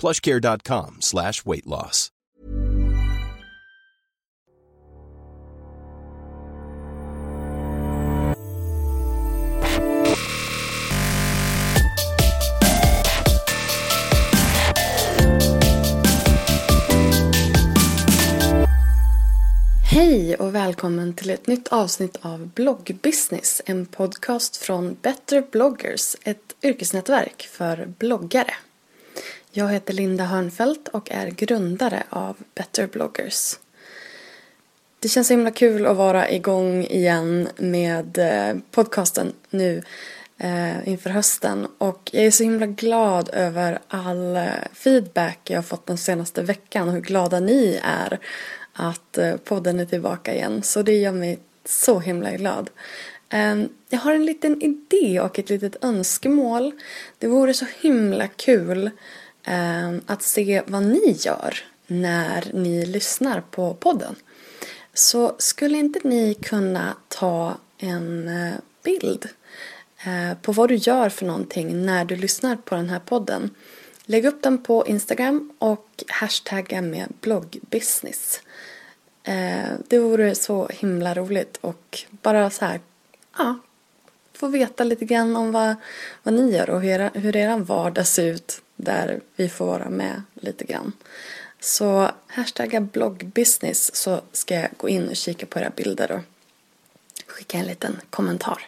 plushcare.com slash weight loss. Hej och välkommen till ett nytt avsnitt av Bloggbusiness, en podcast från Better bloggers, ett yrkesnätverk för bloggare. Jag heter Linda Hörnfeldt och är grundare av Better bloggers. Det känns så himla kul att vara igång igen med eh, podcasten nu eh, inför hösten och jag är så himla glad över all eh, feedback jag har fått den senaste veckan och hur glada ni är att eh, podden är tillbaka igen. Så det gör mig så himla glad. Ehm, jag har en liten idé och ett litet önskemål. Det vore så himla kul Ehm, att se vad ni gör när ni lyssnar på podden. Så skulle inte ni kunna ta en eh, bild eh, på vad du gör för någonting när du lyssnar på den här podden. Lägg upp den på Instagram och hashtagga med bloggbusiness. Eh, det vore så himla roligt och bara så här, ja, få veta lite grann om vad, vad ni gör och hur, era, hur er vardag ser ut där vi får vara med lite grann. Så hashtagga bloggbusiness så ska jag gå in och kika på era bilder och skicka en liten kommentar.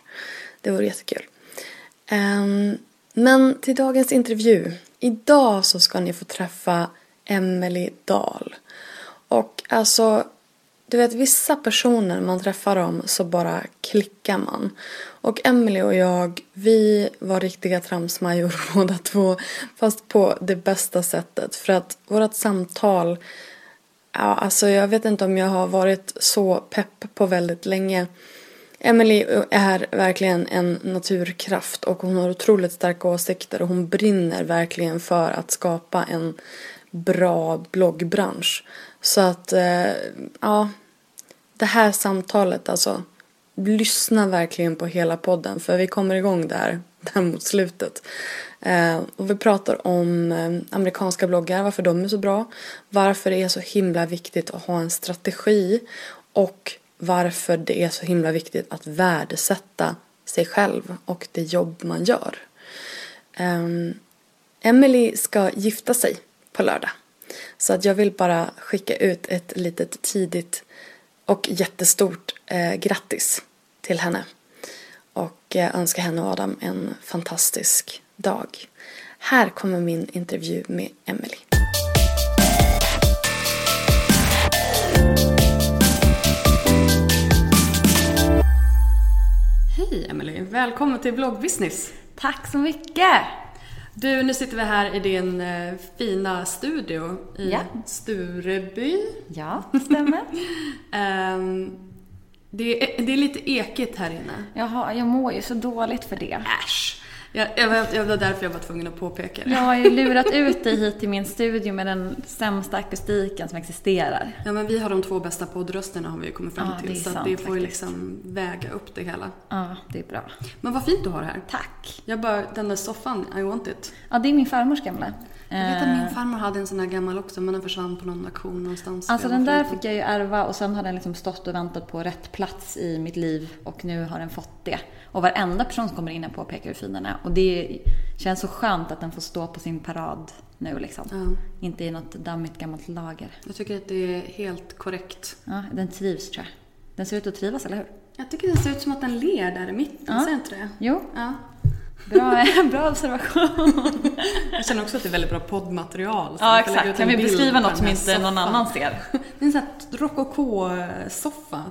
Det vore jättekul. Ehm, men till dagens intervju. Idag så ska ni få träffa Emelie Dahl. Och alltså, du vet vissa personer man träffar dem så bara klickar man. Och Emelie och jag, vi var riktiga tramsmajor båda två. Fast på det bästa sättet. För att vårt samtal, ja alltså jag vet inte om jag har varit så pepp på väldigt länge. Emily är verkligen en naturkraft och hon har otroligt starka åsikter och hon brinner verkligen för att skapa en bra bloggbransch. Så att, eh, ja, det här samtalet alltså, lyssna verkligen på hela podden för vi kommer igång där, där mot slutet. Eh, och vi pratar om eh, amerikanska bloggar, varför de är så bra, varför det är så himla viktigt att ha en strategi och varför det är så himla viktigt att värdesätta sig själv och det jobb man gör. Eh, Emily ska gifta sig på lördag. Så att jag vill bara skicka ut ett litet tidigt och jättestort eh, grattis till henne. Och eh, önska henne och Adam en fantastisk dag. Här kommer min intervju med Emily. Hej Emelie, välkommen till bloggbusiness. Tack så mycket! Du, nu sitter vi här i din eh, fina studio i Ja. Stureby. Ja, det stämmer. Ehm, det, är, det är lite ekigt här inne. Jaha, jag mår ju så dåligt för det. Äsch! Jag, jag, var, jag var därför jag var tvungen att påpeka det. Jag har ju lurat ut dig hit till min studio med den sämsta akustiken som existerar. Ja, men vi har de två bästa poddrösterna har vi ju kommit fram Ja, till. så sant det får ju faktiskt. liksom väga upp det hela. Ja, det är bra. Men vad fint du har det här. Tack. Jag bara, den där soffan, I want it. Ja, det är min farmors gamla. Jag vet att Eh, min farmor hade en sån här gammal också, men den försvann på någon auktion någonstans. Alltså den där fick jag ju ärva och sen har den liksom stått och väntat på rätt plats i mitt liv och nu har den fått det. Och varenda person som kommer in och påpekar hur fin den är. Och det känns så skönt att den får stå på sin parad nu liksom. Ja. Inte i något dammigt gammalt lager. Jag tycker att det är helt korrekt. Ja, den trivs tror jag. Den ser ut att trivas, eller hur? Jag tycker det ser ut som att den ler där i mitten, Ja. ser inte det? Jo, Ja. Bra, bra observation. Jag känner också att det är väldigt bra poddmaterial. Ja, exakt. Kan vi beskriva något som inte någon soffan. annan ser? Det är en sån här rokoko-soffa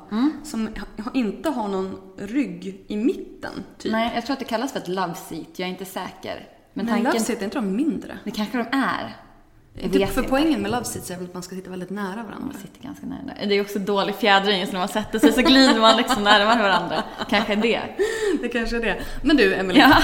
som ha- inte har någon rygg i mitten, typ. Nej, jag tror att det kallas för ett love seat. Jag är inte säker. Men, Men tanken... love seat, är inte de mindre? Det kanske de är. Jag Typ för inte. poängen med love seats är väl att man ska sitta väldigt nära varandra. Man sitter ganska nära. Det är också dålig fjädring, så när man sätter sig så glider man liksom närmare varandra. Kanske det. Det kanske är det. Men du, Emelie. Ja.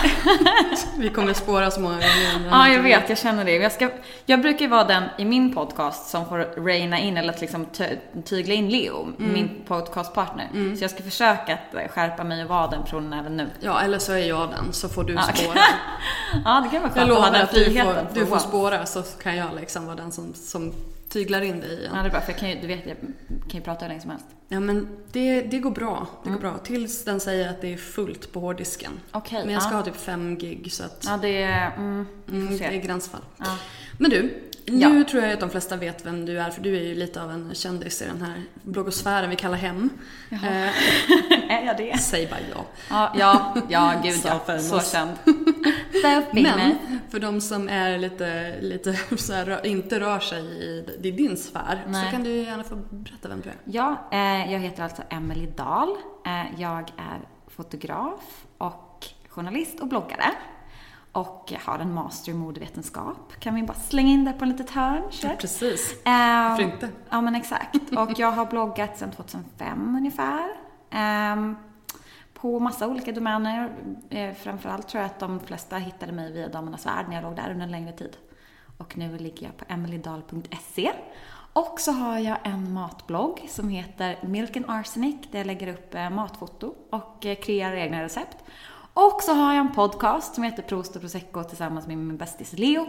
Vi kommer spåra så många gånger. ja, jag vet. Jag känner det. Jag, ska, jag brukar vara den i min podcast som får reina in, eller att liksom ty, tygla in Leo, min podcastpartner. Så jag ska försöka att skärpa mig och vara den personen även nu. Ja, eller så är jag den, så får du spåra. Ja, det kan vara Jag skönt att ha den att du friheten. får, du får spåra, så kan jag liksom vara den som, som tyglar in dig igen. Ja, det är bra. För jag kan ju, du vet, jag kan ju prata hur länge som helst. Ja, men det, det går bra. Det Mm. går bra. Tills den säger att det är fullt på hårddisken. Okej, Men jag ska ja. ha typ fem gig, så att Ja, det är... Mm, mm, det är gränsfall. Ja. Men du, Ja. nu tror jag att de flesta vet vem du är, för du är ju lite av en kändis i den här bloggosfären vi kallar hem. Eh, Är jag det? säg bara ja. Ja, ja, ja gud Så ja. Så känd. Men för de som är lite, lite så här, inte rör sig i, i din sfär, Nej. så kan du gärna få berätta vem du är. Ja, eh, jag heter alltså Emily Dahl. Eh, jag är fotograf och journalist och bloggare. Och jag har en master i modevetenskap. Kan vi bara slänga in det på ett litet hörn? Kör. Precis. Eh, Varför inte? Ja, men exakt. Och jag har bloggat sedan 2005 ungefär. Ehm, på massa olika domäner. Eh, framförallt tror jag att de flesta hittade mig via Damernas Värld när jag låg där under en längre tid. Och nu ligger jag på emilydal.se. Och så har jag en matblogg som heter Milk and Arsenic där jag lägger upp eh, matfoto och eh, kreerar egna recept. Och så har jag en podcast som heter Prost och Prosecco tillsammans med min bästis Leo.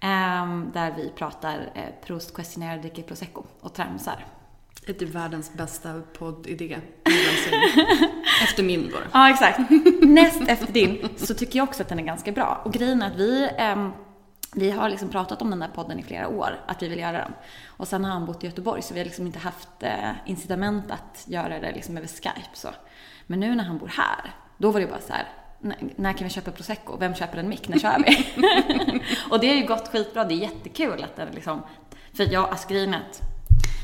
ehm, där vi pratar eh, Prost questionnaire, dricker Prosecco och tramsar. Det är typ världens bästa poddidé. Efter min då. Ja, exakt. Näst efter din så tycker jag också att den är ganska bra. Och grejen är att vi, ehm, vi har liksom pratat om den där podden i flera år, att vi vill göra den. Och sen har han bott i Göteborg så vi har liksom inte haft eh, incitament att göra det liksom över Skype. Så. Men nu när han bor här, då var det bara så här, när, kan vi köpa prosecco? Vem köper en mick? När kör vi? och det har ju gått skitbra. Det är jättekul att den liksom... För jag, alltså grejen att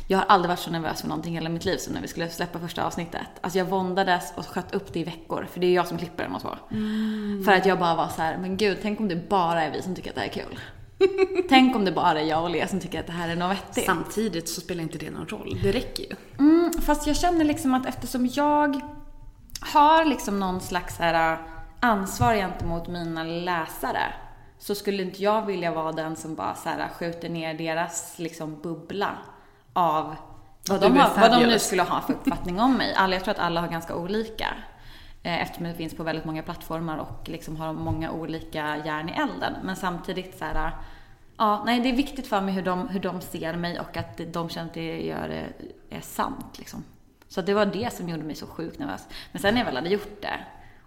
jag har aldrig varit så nervös för någonting i hela mitt liv som när vi skulle släppa första avsnittet. Alltså jag våndades och sköt upp det i veckor, för det är jag som klipper den och så. För att jag bara var så här, men gud, tänk om det bara är vi som tycker att det här är kul. tänk om det bara är jag och Lea som tycker att det här är något vettigt. Samtidigt så spelar inte det någon roll. Det räcker ju. Mm, fast jag känner liksom att eftersom jag har liksom någon slags här äh, ansvar gentemot mina läsare så skulle inte jag vilja vara den som bara så här skjuter ner deras liksom bubbla av vad, de, har, vad de nu skulle ha för uppfattning om mig. Alla, jag tror att alla har ganska olika. Eh, Eftersom det finns på väldigt många plattformar och liksom har många olika järn i elden. Men samtidigt så här, ja, nej det är viktigt för mig hur de, hur de ser mig och att de känner att det jag gör är, är sant liksom. Så det var det som gjorde mig så sjukt nervös. Men sen när jag väl hade gjort det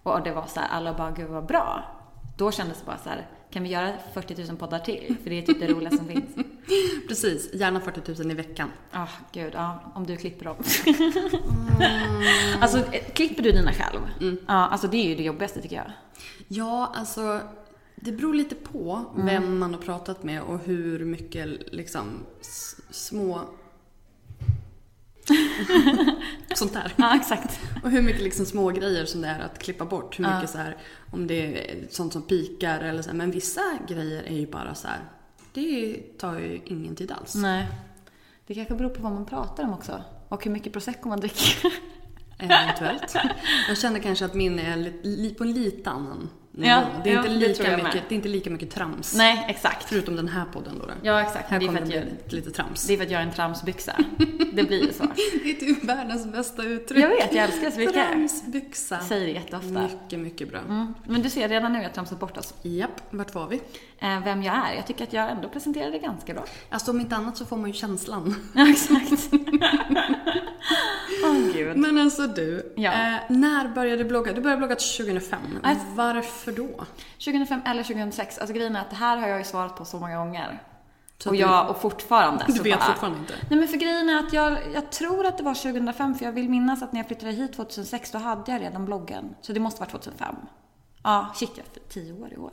och det var så här, alla bara gud vad bra. Då kändes det bara så här, kan vi göra 40 000 poddar till? För det är typ det roligaste som finns. Precis, gärna 40 000 i veckan. Ja, gud, ja, om du klipper dem. Alltså, eh, klipper du dina själv? Ja, alltså det är ju det jobbigaste tycker jag. Ja, alltså det beror lite på vem man har pratat med och hur mycket liksom små... Sånt där. Ja, exakt. Och hur mycket liksom små grejer som det är att klippa bort. Hur mycket så här, om det är sånt som pikar eller så här. Men vissa grejer är ju bara så här. Det tar ju ingen tid alls. Nej. Det kanske beror på vad man pratar om också. Och hur mycket prosecco man dricker. Eventuellt. Jag känner kanske att min är på en lite annan Ja, det, är ja, inte det lika jag mycket, det är inte lika mycket trams. Nej, exakt. Förutom den här podden då. Ja, exakt. Här det, är kommer det att bli jag, lite, trams. det är för att jag är en tramsbyxa. Det blir ju så. Det är typ världens bästa uttryck. Jag vet, jag älskar det så mycket. Tramsbyxa. Säger det jätteofta. Mycket, mycket bra. Mm. Men du ser, redan nu har jag tramsat bort oss. Japp, vart var vi? Eh, vem jag är. Jag tycker att jag ändå presenterade det ganska bra. Alltså om inte annat så får man ju känslan. Ja, exakt. Men alltså du, Ja. eh, när började du blogga? Du började blogga 2005. Nej. Varför då? 2005 eller 2006. Alltså grejen är att det här har jag ju svarat på så många gånger. Så och jag, och fortfarande. Du så vet bara- fortfarande inte? Nej men för grejen är att jag, jag tror att det var 2005 för jag vill minnas att när jag flyttade hit 2006 då hade jag redan bloggen. Så det måste vara 2005. Ja, shit jag är tio år i år.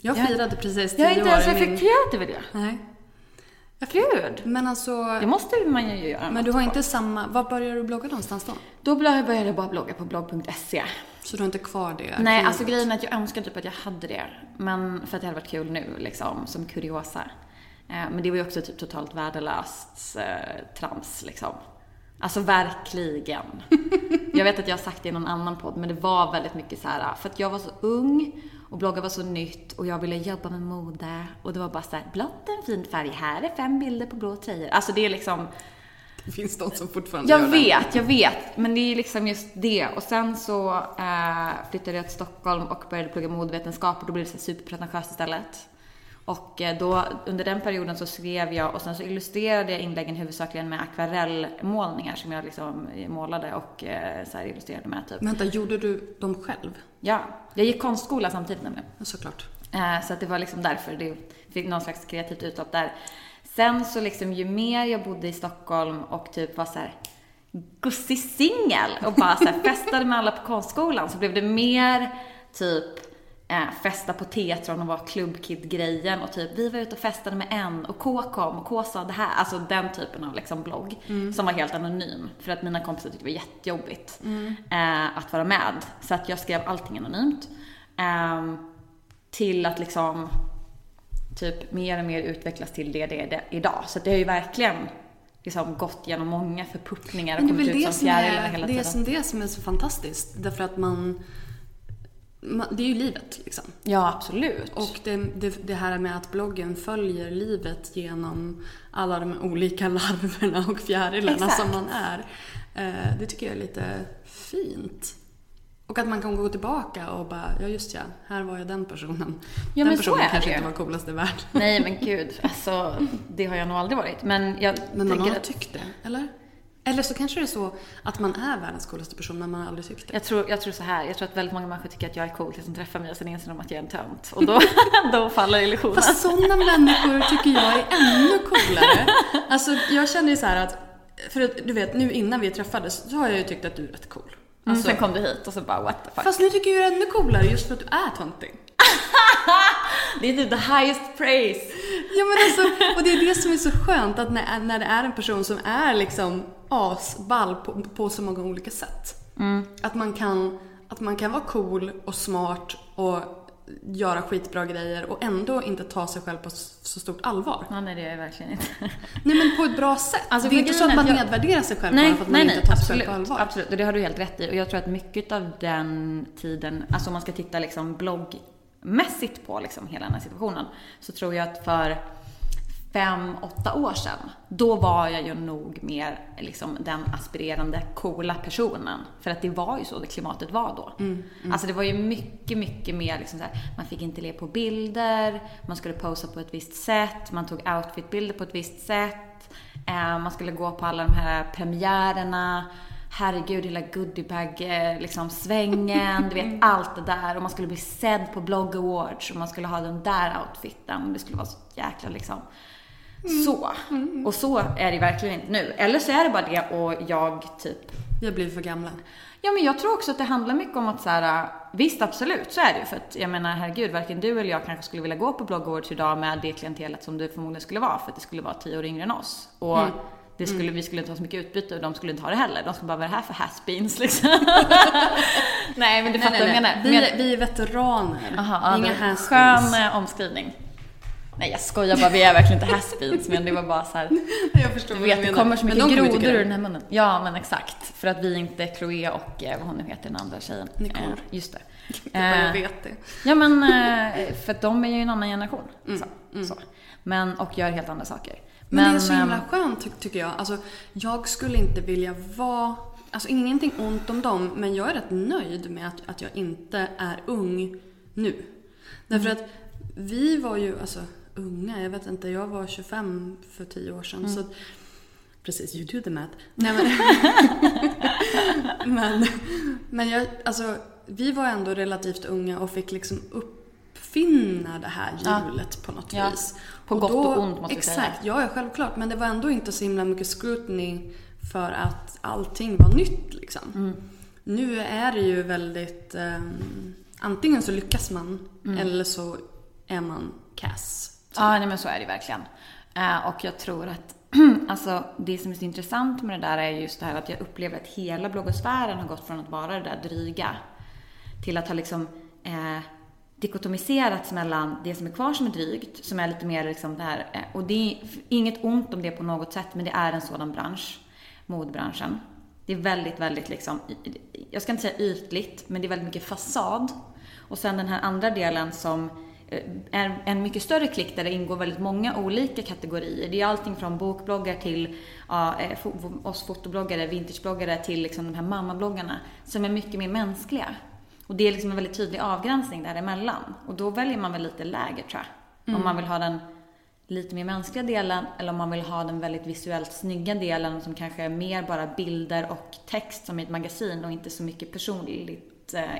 Jag Jag- firade precis Jag har tio inte ens år reflekterat över det. Nej. Gud! Men alltså, Det måste man ju göra. men du har på. inte samma... Var började du blogga någonstans då? Då började jag bara blogga på blogg.se. Så du har inte kvar det? Nej, arkivet? alltså grejen är att jag önskar typ att jag hade det. Men för att det hade varit kul nu, liksom, som kuriosa. Eh, Men det var ju också typ totalt värdelöst eh, trams, liksom. Alltså verkligen. Jag vet att jag har sagt det i någon annan podd, men det var väldigt mycket så här, för att jag var så ung och blogga var så nytt och jag ville jobba med mode och det var bara så här, blått är en fin färg, här är fem bilder på blå tröjor. Alltså det är liksom, Det finns de som fortfarande jag gör det. vet, jag vet. Men det är liksom just det. Och sen så eh, flyttade jag till Stockholm och började plugga modevetenskap och då blev det så superpretentiöst istället. Och eh, då, under den perioden så skrev jag och sen så illustrerade jag inläggen huvudsakligen med akvarellmålningar som jag liksom målade och eh, så illustrerade med typ. Vänta, gjorde du dem själv? Ja, jag gick konstskola samtidigt nämligen. Ja, såklart. Eh, Så att det var liksom därför det fick någon slags kreativt utlopp där. Sen så liksom ju mer jag bodde i Stockholm och typ var så här gussig singel och bara så här festade med alla på konstskolan så blev det mer typ eh, festa på Tetron och vara klubbkid-grejen och typ vi var ute och festade med en och K kom och K sa det här. Alltså den typen av liksom blogg som var helt anonym för att mina kompisar tyckte det var jättejobbigt eh, att vara med. Så att jag skrev allting anonymt. Ehm, till att liksom typ mer och mer utvecklas till det det är det idag. Så det har ju verkligen liksom gått genom många förpuppningar och kommit ut som fjärilar är, hela det, är tiden. som det som är så fantastiskt. Därför att man... det är ju livet liksom. Ja, absolut. Och det, det, det här med att bloggen följer livet genom alla de olika larverna och fjärilarna Exakt. som man är. Eh, det tycker jag är lite fint. Och att man kan gå tillbaka och bara, ja just ja, här var jag den personen. Ja, den personen det kanske ju. inte var coolast i världen. Nej men gud, alltså det har jag nog aldrig varit. Men jag Men man har att tyckt det, eller? Eller så kanske det är så att man är världens coolaste person men man har aldrig tyckt det. jag tror, jag tror så här, jag tror att väldigt många människor tycker att jag är cool tills de träffar mig och sen inser de att jag är en tönt. Och då, då faller illusionen. Fast sådana människor tycker jag är ännu coolare. Alltså jag känner ju så här att, för att du vet nu innan vi träffades så har jag ju tyckt att du är rätt cool. Mm, Alltså, sen kom du hit och så bara what the fuck. Fast nu tycker jag det är ännu coolare just för att du är töntig. Det är typ the highest praise. Ja men alltså, och det är det som är så skönt att när, när det är en person som är liksom asball på, på så många olika sätt. Att, man kan, att man kan vara cool och smart och göra skitbra grejer och ändå inte ta sig själv på så stort allvar. Ja, nej det är jag verkligen inte. Nej men på ett bra sätt. Alltså, det är inte så att man jag- nedvärderar sig själv nej, bara för att man nej, inte nej, tar sig absolut, själv på allvar. Absolut, och det har du helt rätt i. Och jag tror att mycket av den tiden, alltså om man ska titta liksom bloggmässigt på liksom hela den här situationen, så tror jag att för fem, åtta år sedan, då var jag ju nog mer liksom den aspirerande, coola personen. För att det var ju så det klimatet var då. Alltså det var ju mycket, mycket mer liksom så här, man fick inte le på bilder, man skulle posa på ett visst sätt, man tog outfitbilder på ett visst sätt, eh, man skulle gå på alla de här premiärerna, herregud hela goodiebag eh, liksom svängen, du vet allt det där. Och man skulle bli sedd på blogg awards och man skulle ha den där outfiten. Det skulle vara så jäkla liksom så. Och så är det verkligen inte nu. Eller så är det bara det och jag typ Vi har blivit för gamla. Ja men jag tror också att det handlar mycket om att så här, visst absolut så är det ju för att jag menar herregud varken du eller jag kanske skulle vilja gå på blogg awards idag med det klientelet som det förmodligen skulle vara för att det skulle vara tio år yngre än oss. Och det skulle, vi skulle inte ha så mycket utbyte och de skulle inte ha det heller. De skulle bara, vad är det här för has-beens liksom? nej men du fattar vad jag menar. Vi, Men- vi är veteraner. Aha, ja, Inga has-beens. skön eh, omskrivning. Nej jag skojar bara, vi är verkligen inte has-beens men det var bara så här. Jag förstår Du vad vet, du det menar. kommer så Men mycket grodor det. ur den här munnen. Ja, men exakt. För att vi inte Chloé och eh, vad hon nu heter, den andra tjejen. Nicole. Eh, just det. Jag bara vet det. Ja men, eh, för att de är ju en annan generation. Mm, Så, så. Men, och gör helt andra saker. Men, det är så himla ehm, skönt ty- tycker jag. Alltså, jag skulle inte vilja vara... Alltså ingenting ont om dem, men jag är rätt nöjd med att, att jag inte är ung nu. Därför Mm. att vi var ju, alltså unga, jag vet inte, jag var 25 för 10 år sedan. Mm. Så precis, you do the math. Nej, men, men, men jag, alltså, vi var ändå relativt unga och fick liksom uppfinna det här Ja. hjulet på något Ja. vis. På gott och ont, måste vi Exakt, säga. ja, ja självklart. Men det var ändå inte så himla mycket scrutiny för att allting var nytt liksom. Mm. Nu är det ju väldigt... ehm, antingen så lyckas man Mm. eller så är man kass. Typ. Ja, nej, men så är det verkligen. Eh, och jag tror att alltså, det som är så intressant med det där är just det här att jag upplever att hela bloggosfären har gått från att vara det där dryga till att ha liksom eh, dikotomiserats mellan det som är kvar som är drygt, som är lite mer liksom det här, eh, och det är inget ont om det på något sätt, men det är en sådan bransch, modbranschen. Det är väldigt, väldigt liksom, jag ska inte säga ytligt, men det är väldigt mycket fasad. Och sen den här andra delen som eh, är en mycket större klick där det ingår väldigt många olika kategorier. Det är allting från bokbloggar till ja, eh, oss fotobloggare, vintagebloggare till liksom de här mammabloggarna som är mycket mer mänskliga. Och det är liksom en väldigt tydlig avgränsning däremellan. Och då väljer man väl lite läger tror jag. Om man vill ha den lite mer mänskliga delen eller om man vill ha den väldigt visuellt snygga delen som kanske är mer bara bilder och text som i ett magasin och inte så mycket personligt eh,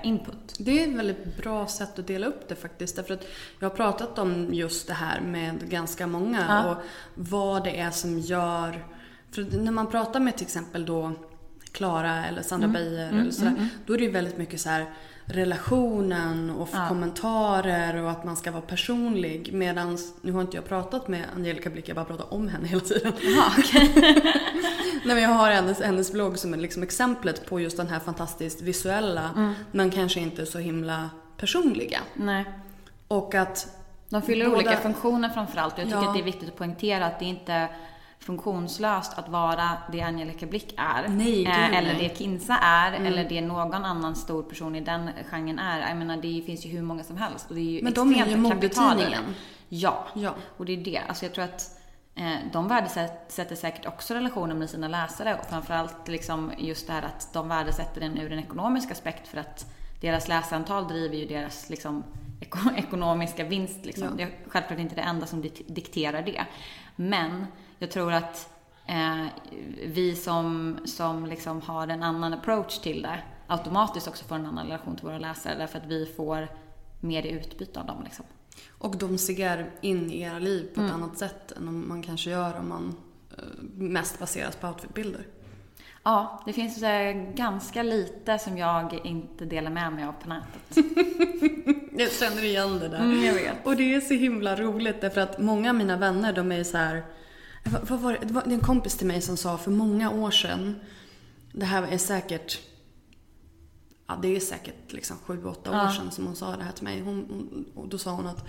input. Det är ett väldigt bra sätt att dela upp det faktiskt. Därför att jag har pratat om just det här med ganska många Ja. och vad det är som gör... För när man pratar med till exempel då Klara eller Sandra Mm. Beijer eller sådär. Då är det ju väldigt mycket så här relationen och Ja. kommentarer och att man ska vara personlig. Medan, nu har inte jag pratat med Angelica Blick, jag bara pratar om henne hela tiden. Nej, men jag har hennes, hennes blogg som är liksom exemplet på just den här fantastiskt visuella Mm. men kanske inte så himla personliga. Nej. Och att De fyller Båda- olika funktioner framförallt. Jag tycker Ja. att det är viktigt att poängtera att det inte funktionslöst att vara det Angelica Blick är. Nej, eh, eller det Kinsa är, eller det någon annan stor person i den genren är. Jag menar, det finns ju hur många som helst. Och det är ju Men de är ju modetidningen. Ja. Ja. och det är det. Alltså jag tror att eh, de värdesätter säkert också relationen med sina läsare och framförallt liksom just det här att de värdesätter den ur en ekonomisk aspekt för att deras läsarantal driver ju deras liksom, eko- ekonomiska vinst. Liksom. Ja. Det är självklart inte det enda som dik- dikterar det. Men jag tror att eh, vi som, som liksom har en annan approach till det automatiskt också får en annan relation till våra läsare därför att vi får mer i utbyte av dem. Liksom. Och de ser in i era liv på ett Mm. annat sätt än man kanske gör om man eh, mest baseras på outfitbilder. Ja, det finns ganska lite som jag inte delar med mig av på nätet. Jag känner igen det där. Mm, jag vet. Och det är så himla roligt därför att många av mina vänner de är så här. Vad, var det? det var en kompis till mig som sa för många år sedan. Det här är säkert Ja, det är säkert liksom sju, åtta år Ja. sedan som hon sa det här till mig. Hon, hon, och då sa hon att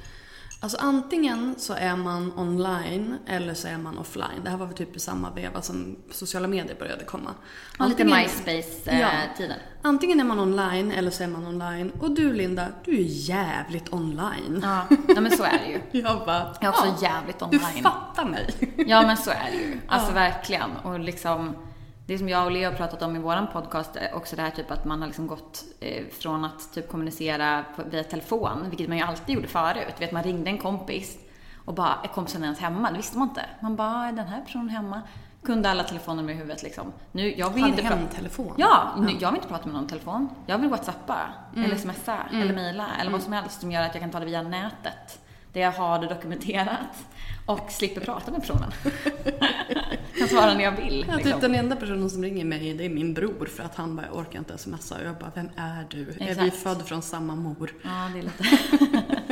Alltså antingen så är man online eller så är man offline. Det här var väl typ i samma veva som sociala medier började komma. Ja, lite Antingen- MySpace-tiden. Antingen är man online eller så är man online. Och du Linda, du är jävligt online. Ja, ja, men så är det ju. Jag bara, Jag är också ja, jävligt du online. fattar mig. Ja, men så är det ju. Alltså verkligen. Och liksom, det som jag och Leo har pratat om i våran podcast är också det här typ att man har liksom gått eh, från att typ kommunicera via telefon, vilket man ju alltid gjorde förut. Vet, man ringde en kompis och bara, är kompisen ens hemma? Det visste man inte. Man bara, är den här personen hemma? Kunde alla telefoner med huvudet liksom. Nu, jag vill Hade inte hemtelefon. Ja, nu, jag vill inte prata med någon telefon. Jag vill whatsappa, eller smsa, eller mejla, eller vad som helst som gör att jag kan ta det via nätet. Där jag har det dokumenterat och slipper prata med personen. kan svara när jag vill. Ja, typ liksom. den enda personen som ringer mig det är min bror för att han bara jag orkar inte smsa och jag bara vem är du? Är vi Exakt. födda från samma mor? Ja, det är lite...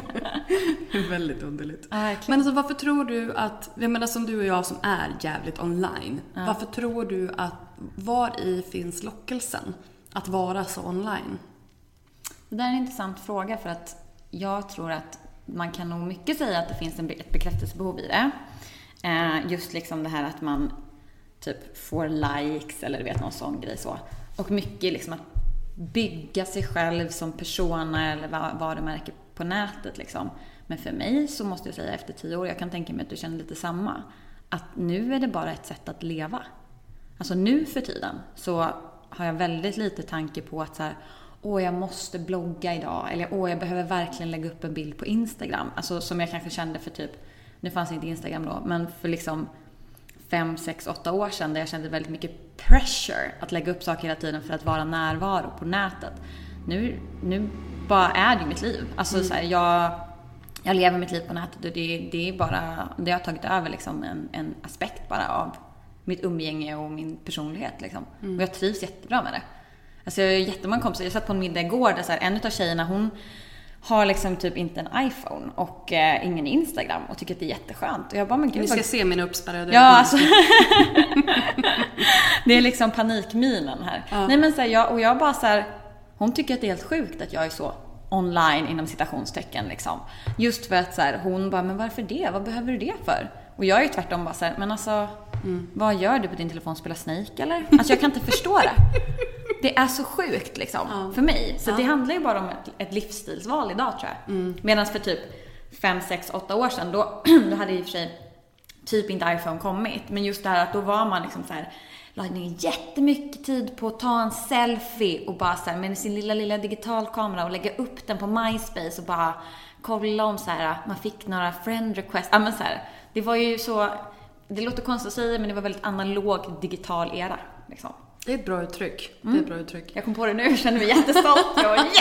Det är väldigt underligt. Ja. Men alltså varför tror du att, jag menar som du och jag som är jävligt online. Varför tror du att, var i finns lockelsen att vara så online? Det där är en intressant fråga för att jag tror att man kan nog mycket säga att det finns en, ett bekräftelsebehov i det. Eh, just liksom det här att man typ får likes eller du vet någon sån grej så. Och mycket liksom att bygga sig själv som persona eller va- varumärke på nätet liksom. Men för mig så måste jag säga efter tio år, jag kan tänka mig att du känner lite samma, att nu är det bara ett sätt att leva. Alltså nu för tiden så har jag väldigt lite tanke på att så här, åh jag måste blogga idag eller åh jag behöver verkligen lägga upp en bild på Instagram. Alltså som jag kanske kände för typ, nu fanns inte Instagram då, men för liksom fem, sex, åtta år sedan där jag kände väldigt mycket pressure att lägga upp saker hela tiden för att vara närvaro på nätet. Nu, nu bara är det mitt liv. Alltså så här, jag, jag lever mitt liv på nätet och det, det är bara, det har tagit över liksom en, en aspekt bara av mitt umgänge och min personlighet liksom. Och jag trivs jättebra med det. Alltså jag har jättemånga kompisar, jag satt på en middag igår där så här, en av tjejerna hon har liksom typ inte en iPhone och eh, ingen Instagram och tycker att det är jätteskönt. Och jag bara, men gud Ni ska vad se mina uppspärrade Ja, alltså. det är liksom panikminen här. Nej men så här, jag, och jag bara så här, hon tycker att det är helt sjukt att jag är så online inom citationstecken liksom. Just för att så här, hon bara, men varför det? Vad behöver du det för? Och jag är ju tvärtom bara så här, men alltså, vad gör du på din telefon? Spelar Snake eller? Alltså jag kan inte förstå det. Det är så sjukt liksom, för mig. Så det handlar ju bara om ett, ett livsstilsval idag tror jag. Medan för typ 5, 6, 8 år sedan, då, då hade i och för sig typ inte iPhone kommit. Men just det här att då var man liksom så här la ner jättemycket tid på att ta en selfie och bara så här, med sin lilla, lilla digitalkamera och lägga upp den på MySpace och bara kolla om så här, man fick några friend requests. Ja, men så här, det var ju så, det låter konstigt att säga men det var väldigt analog digital era. Liksom. Det är ett bra uttryck. Det är ett bra uttryck. Jag kom på det nu, jag känner mig jättestolt. Jag yes!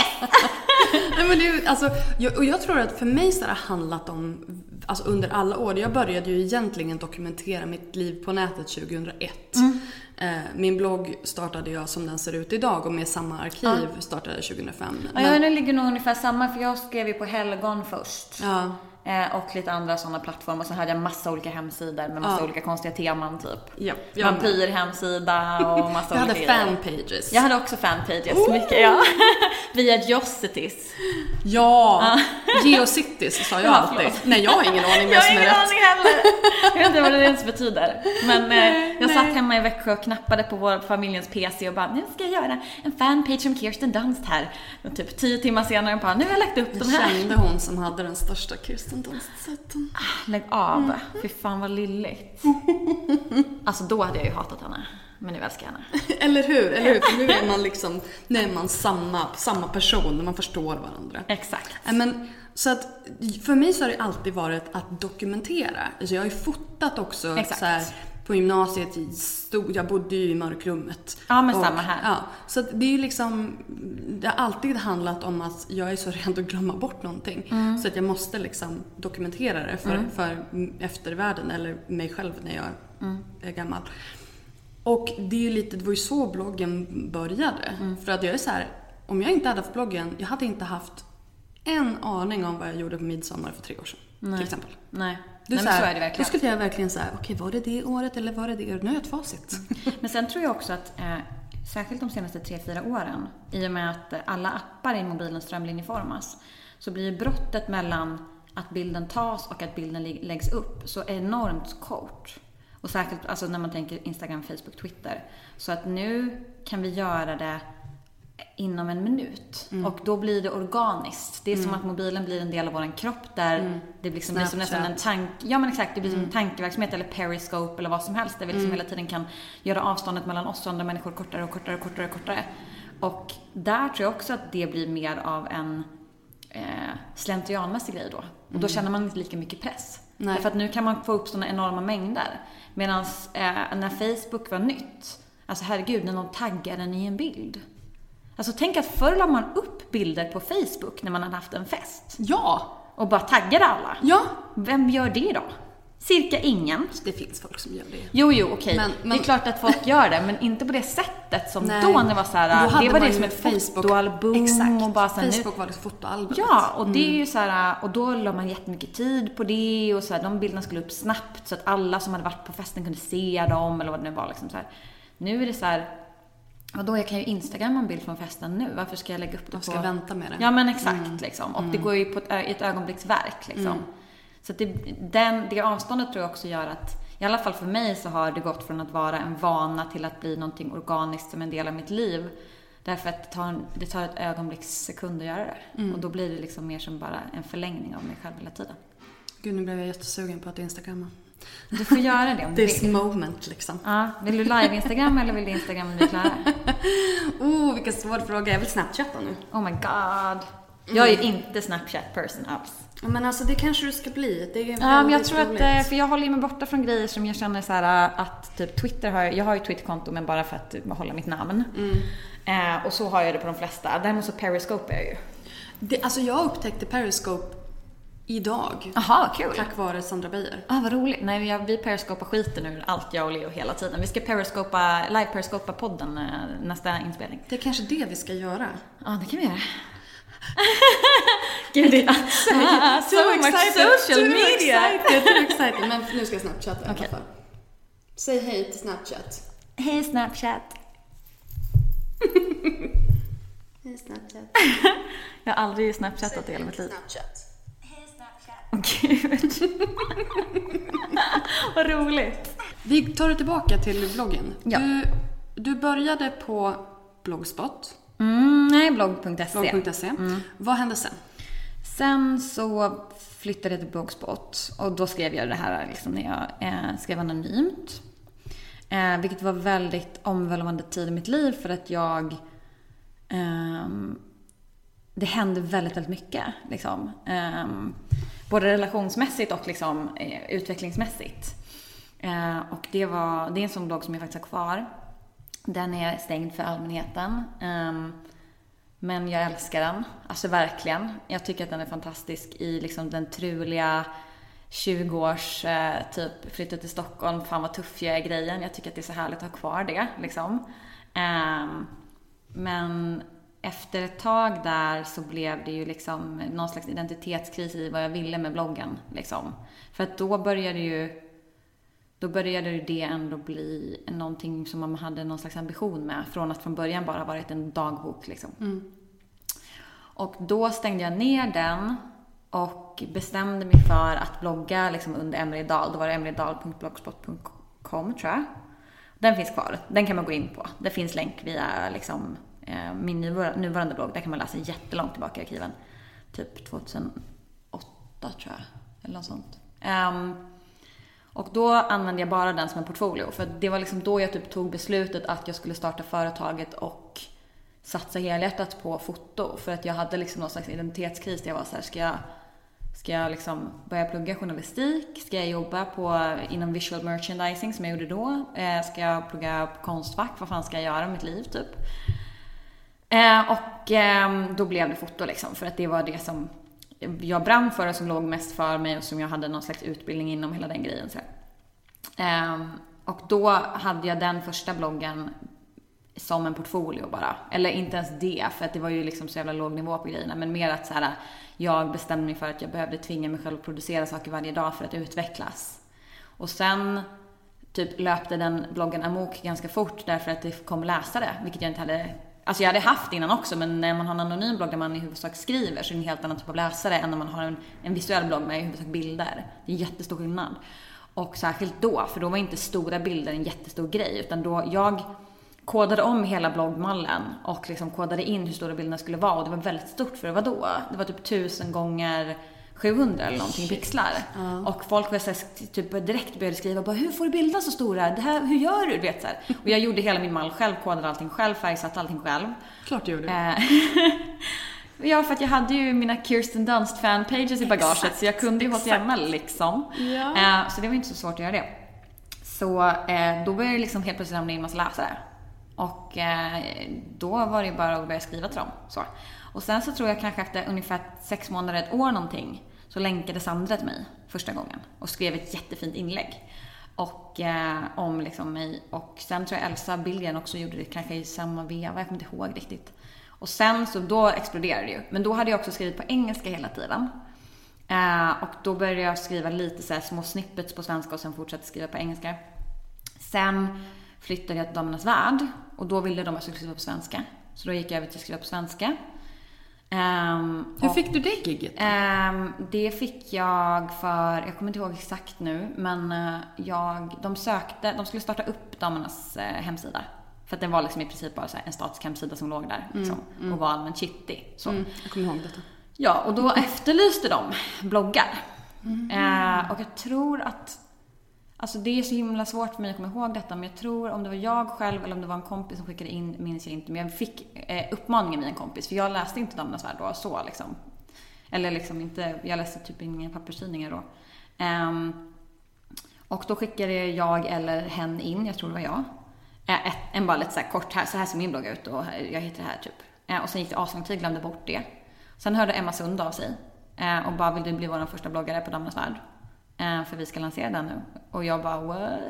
Nej, men det, är alltså, jag, och jag tror att för mig så har det handlat om, alltså under alla år, jag började ju egentligen dokumentera mitt liv på nätet 2001. Eh, min blogg startade jag som den ser ut idag och med samma arkiv startade jag 2005. Ja, jag det ligger nog ungefär samma för jag skrev ju på Helgon först. ja, Eh, och lite andra sådana plattformar. Så hade jag massa olika hemsidor med massa olika konstiga teman typ. ja, jag. Vampyrhemsida och massa Jag hade olika grejer. fanpages. Jag hade också fanpages, mycket ja. Via Josities. Ja! Geocities sa jag Ja, alltid. förlåt. Nej, jag har ingen aning Jag har som är ingen rätt. aning heller. Jag vet inte vad det ens betyder. Men eh, jag satt hemma i Växjö och knappade på vår familjens PC och bara, nu ska jag göra en fanpage om Kirsten Dunst här. Och typ tio timmar senare bara, nu har jag lagt upp de Jag här. kände hon som hade den största Kirsten Dunst-sätten. Lägg av. Mm. Fy fan vad lilligt. Alltså då hade jag ju hatat henne. Men nu älskar jag henne. Eller hur? Eller hur? För nu är man liksom, nu är man samma, samma person, man förstår varandra. Exakt. Men, så att för mig så har det alltid varit att dokumentera. Alltså jag har ju fotat också Exakt. så här, på gymnasiet. Stod, jag bodde ju i mörkrummet. Ja, men samma här. Ja, så det är ju liksom, det har alltid handlat om att jag är så rädd att glömma bort någonting. Mm. Så att jag måste liksom dokumentera det för, för eftervärlden eller mig själv när jag Mm. är gammal. Och det är ju lite, det var ju så bloggen började. Mm. För att jag är så här, om jag inte hade haft bloggen, jag hade inte haft en aning om vad jag gjorde på midsommar för tre år sedan. Till exempel. Nej. Du, Nej, men så är det Då verkligen. skulle jag verkligen säga, okej var det det året eller var det det året? Nu har jag ett facit. Men sen tror jag också att, eh, särskilt de senaste tre fyra åren, i och med att alla appar i mobilen strömlinjeformas, så blir ju brottet mellan att bilden tas och att bilden lä- läggs upp så enormt kort. Och särskilt alltså när man tänker Instagram, Facebook, Twitter. Så att nu kan vi göra det inom en minut. Mm. Och då blir det organiskt. Det är som att mobilen blir en del av vår kropp där det liksom blir som nästan en tank... Ja men exakt, det blir som Mm. en tankeverksamhet eller periscope eller vad som helst. Där vi liksom hela tiden kan göra avståndet mellan oss och andra människor kortare och kortare och kortare och kortare. Och där tror jag också att det blir mer av en eh, slentrianmässig grej då. Och då känner man inte lika mycket press. Mm. Nej. Därför att nu kan man få upp sådana enorma mängder. Medan eh, när Facebook var nytt, alltså herregud, när någon taggar en i en bild. Alltså tänk att förr la man upp bilder på Facebook när man hade haft en fest. Ja! Och bara taggade alla. Ja! Vem gör det då? Cirka ingen. Det finns folk som gör det. Jo, jo, okej. Men- Det men- är klart att folk gör det, men inte på det sättet som Nej. då när det var så här, det var det som ett Facebook- fotoalbum Exakt. och bara så här, nu, Facebook var liksom fotoalbumet. Ja, och det är ju så här, och då la man jättemycket tid på det och så här, de bilderna skulle upp snabbt så att alla som hade varit på festen kunde se dem eller vad det nu var liksom så här. Nu är det så här, vadå jag kan ju instagramma en bild från festen nu, varför ska jag lägga upp det De ska på... vänta med det. Ja men exakt liksom. Och det går ju på ett, ö- ett ögonblicksverk liksom. Så att det, den, det avståndet tror jag också gör att, i alla fall för mig så har det gått från att vara en vana till att bli någonting organiskt som en del av mitt liv. Därför att det tar, en, det tar ett ögonblicks sekund att göra det. Mm. Och då blir det liksom mer som bara en förlängning av mig själv hela tiden. Gud, nu blev jag jättesugen på att instagramma. Du får göra det om du This vill. moment liksom. Ja, vill du live-instagram eller vill du instagram när är klara? Oh, vilken svår fråga. Jag vill snapchatta nu. Oh my god. Jag är ju inte Snapchat-person alls. Ja, Men alltså det kanske du ska bli. Det är Ja, men jag tror att, roligt. eh, för jag håller mig borta från grejer som jag känner så här att typ Twitter har, jag har ju Twitterkonto men bara för att behålla mitt namn. Eh, och så har jag det på de flesta. Däremot så Periscope är jag ju. Det, alltså jag upptäckte Periscope idag. Jaha, kul. Tack vare Sandra Beijer. Ah, vad roligt. Nej, jag, vi periscopar skiten ur allt jag och Leo hela tiden. Vi ska periscopa, live-periscopa podden eh, nästa inspelning. Det är kanske det vi ska göra. Ja, det kan vi göra. Gud, det är ah, so much social too media. Excited, too excited. Men nu ska jag snapchatta i alla fall. Säg hej till Snapchat. Hej Snapchat. Hej Snapchat. Jag har aldrig snapchattat i hela mitt liv. Snapchat. Gud. vad roligt. Vi tar det tillbaka till bloggen. Ja. Du, du började på Blogspot, Mm, nej, blogg.se. blogg.se. Vad hände sen? Sen så flyttade jag till Blogspot och då skrev jag det här liksom när jag eh, skrev anonymt. Eh, vilket var väldigt omvälvande tid i mitt liv för att jag... ehm, det hände väldigt, väldigt mycket. Liksom. Ehm, både relationsmässigt och liksom, eh, utvecklingsmässigt. Eh, och det, var, det är en sån blogg som jag faktiskt har kvar. Den är stängd för allmänheten. Eh, men jag älskar den. Alltså verkligen. Jag tycker att den är fantastisk i liksom den truliga 20-års eh, typ flytta till Stockholm, fan vad tuff jag är grejen. Jag tycker att det är så härligt att ha kvar det liksom. Ehm, men efter ett tag där så blev det ju liksom någon slags identitetskris i vad jag ville med bloggen. Liksom. För att då började ju då började det ändå bli någonting som man hade någon slags ambition med. Från att från början bara varit en dagbok liksom. Och då stängde jag ner den och bestämde mig för att blogga liksom under Emelie Dahl. Då var det emeliedal.blogspot.com tror jag. Den finns kvar. Den kan man gå in på. Det finns länk via liksom, Eh, min nuvarande blogg. Där kan man läsa jättelångt tillbaka i arkiven. Typ 2008 tror jag. Eller något sånt. Ehm, och då använde jag bara den som en portfolio. För det var liksom då jag typ tog beslutet att jag skulle starta företaget och satsa helhjärtat på foto. För att jag hade liksom någon slags identitetskris där jag var så här, ska jag, ska jag liksom börja plugga journalistik? Ska jag jobba på, inom visual merchandising som jag gjorde då? Eh, ska jag plugga på konstfack? Vad fan ska jag göra med mitt liv typ? Eh, och eh, då blev det foto liksom, för att det var det som jag brann för och som låg mest för mig och som jag hade någon slags utbildning inom hela den grejen. Så Eh, och då hade jag den första bloggen som en portfolio bara. Eller inte ens det, för att det var ju liksom så jävla låg nivå på grejerna. Men mer att så här, jag bestämde mig för att jag behövde tvinga mig själv att producera saker varje dag för att utvecklas. Och sen typ löpte den bloggen amok ganska fort därför att det kom läsare, vilket jag inte hade Alltså jag hade haft innan också, men när man har en anonym blogg där man i huvudsak skriver så är det en helt annan typ av läsare än när man har en, en visuell blogg med i huvudsak bilder. Det är jättestor skillnad. Och särskilt då, för då var inte stora bilder en jättestor grej, utan då jag kodade om hela bloggmallen och liksom kodade in hur stora bilderna skulle vara och det var väldigt stort för det var då. Det var typ tusen gånger 700 eller någonting pixlar. Och folk var så här, typ direkt började skriva bara hur får du bilderna så stora? Det här, hur gör du? du vet, så här. Och jag gjorde hela min mall själv, kodade allting själv, färgsatte allting själv. Klart du gjorde. Eh, ja, för att jag hade ju mina Kirsten Dunst fanpages i bagaget Exakt, så jag kunde ju HTML liksom. Ja. Eh, så det var inte så svårt att göra det. Så eh, då började det liksom helt plötsligt ramla in massa läsare. Och eh, då var det ju bara att börja skriva till dem. Så. Och sen så tror jag kanske efter ungefär sex månader, ett år någonting, så länkade Sandra till mig första gången och skrev ett jättefint inlägg. Och eh, om liksom mig. Och sen tror jag Elsa Billgren också gjorde det kanske i samma veva, jag kommer inte ihåg riktigt. Och sen så då exploderade det ju. Men då hade jag också skrivit på engelska hela tiden. Eh, och då började jag skriva lite så här små snippets på svenska och sen fortsatte skriva på engelska. Sen flyttade jag till Damernas Värld och då ville de att jag skulle skriva på svenska. Så då gick jag över till att skriva på svenska. Ehm, Hur och- fick du det gigget? Ehm, det fick jag för, jag kommer inte ihåg exakt nu, men eh, jag, de sökte, de skulle starta upp damernas eh, hemsida För att den var liksom i princip bara en statisk hemsida som låg där liksom, och var allmänt. Så. Mm, jag kommer ihåg detta. Ja, och då efterlyste de bloggar. Eh, och jag tror att Alltså det är så himla svårt för mig att komma ihåg detta, men jag tror om det var jag själv eller om det var en kompis som skickade in, minns jag inte. Men jag fick eh, uppmaningen via en kompis, för jag läste inte Damernas Värld då så liksom. Eller liksom inte, jag läste typ inga papperstidningar då. Um, och då skickade jag eller hen in, jag tror det var jag, eh, ett, en bara lite så här kort här, så här ser min blogg ut och jag heter det här typ. Eh, och sen gick det aslång tid, glömde bort det. Sen hörde Emma Sund av sig eh, och bara, vill du bli vår första bloggare på Damernas Värld? Eh, för vi ska lansera den nu. Och jag bara, what?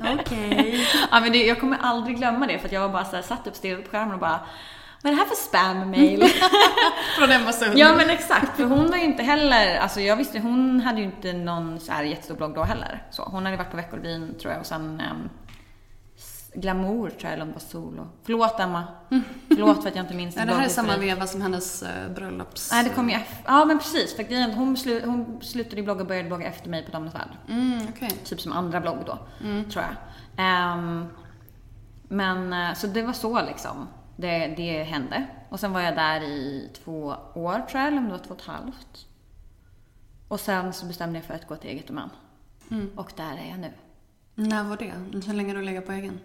Okej. ja, men det, jag kommer aldrig glömma det för att jag var bara så här, satt upp, stirrade på skärmen och bara, vad är det här för spam-mail? Från Emma Sund. ja men exakt, för hon var ju inte heller, alltså jag visste, hon hade ju inte någon så här jättestor blogg då heller. Så, hon hade varit på Veckorevyn tror jag och sen um, Glamour tror jag, eller om det var Solo. Förlåt Emma. Förlåt för att jag inte minns Ja, det här är samma veva som hennes uh, bröllops... Nej, det kom ju efter. Ja, men precis. För grejen, hon, slu, hon slutade ju blogga och började blogga efter mig på Damernas Värld. Mm, okej. Typ som andra blogg då, tror jag. Ehm, men eh, så det var så liksom. Det, det hände. Och sen var jag där i två år tror jag, eller om det var två och ett halvt. Och sen så bestämde jag för att gå till eget och man. Och där är jag nu. När var det? Hur länge har du legat på egen?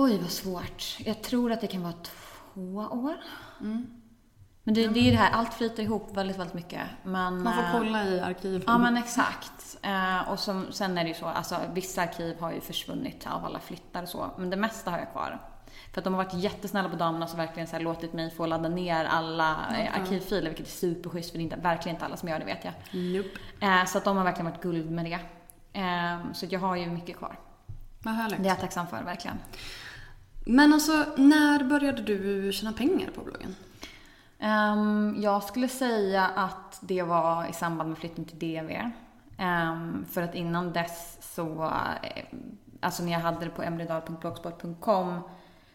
Oj, vad svårt. Jag tror att det kan vara två år. Men det, det är ju det här, allt flyter ihop väldigt, väldigt mycket. Men, Man får eh, kolla i arkiven. Ja men exakt. Eh, och som, sen är det ju så, alltså vissa arkiv har ju försvunnit av alla flyttar och så. Men det mesta har jag kvar. För att de har varit jättesnälla på damerna och verkligen så här låtit mig få ladda ner alla eh, arkivfiler, vilket är superschysst för det är inte, verkligen inte alla som gör det vet jag. Nope. Så att de har verkligen varit guld med det. Så jag har ju mycket kvar. Vad härligt. Det är jag tacksam för, verkligen. Men alltså, när började du tjäna pengar på bloggen? Ehm, jag skulle säga att det var i samband med flytten till DV. Ehm, för att innan dess så, eh, alltså när jag hade det på emrydal.blogspot.com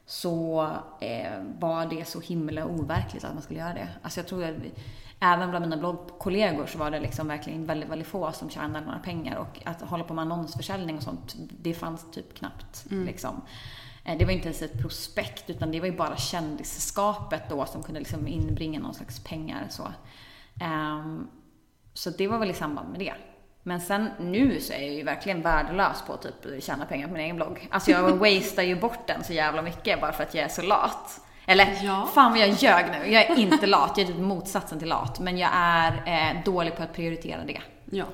så eh, var det så himla overkligt att man skulle göra det. Alltså jag tror att vi, även bland mina bloggkollegor så var det liksom verkligen väldigt, väldigt få som tjänade några pengar och att hålla på med annonsförsäljning och sånt, det fanns typ knappt liksom. Eh, Det var inte ens ett prospekt utan det var ju bara kändisskapet då som kunde liksom inbringa någon slags pengar. Så, Ehm, så det var väl i samband med det. Men sen nu så är jag ju verkligen värdelös på att typ tjäna pengar på min egen blogg. Alltså jag wastear ju bort den så jävla mycket bara för att jag är så lat. Eller Ja. fan vad jag ljög nu. Jag är inte lat, jag är typ motsatsen till lat. Men jag är eh, dålig på att prioritera det. Ja.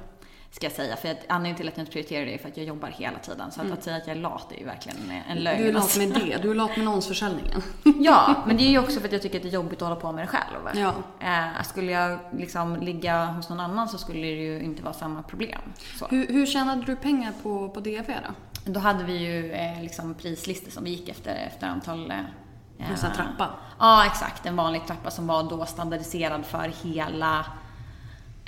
Ska jag säga. För att anledningen till att jag inte prioriterar det är för att jag jobbar hela tiden. Så att, att säga att jag är lat är ju verkligen en lögn. Mm. Du är lat alltså. med det. Du är lat med annonsförsäljningen. Ja, men det är ju också för att jag tycker att det är jobbigt att hålla på med det själv. Ja. Eh, skulle jag liksom ligga hos någon annan så skulle det ju inte vara samma problem. Så. Hur, hur tjänade du pengar på, på DV då? Då hade vi ju eh, liksom prislistor som vi gick efter, efter antal... Eh, En sån trappa? Ja, exakt. En vanlig trappa som var då standardiserad för hela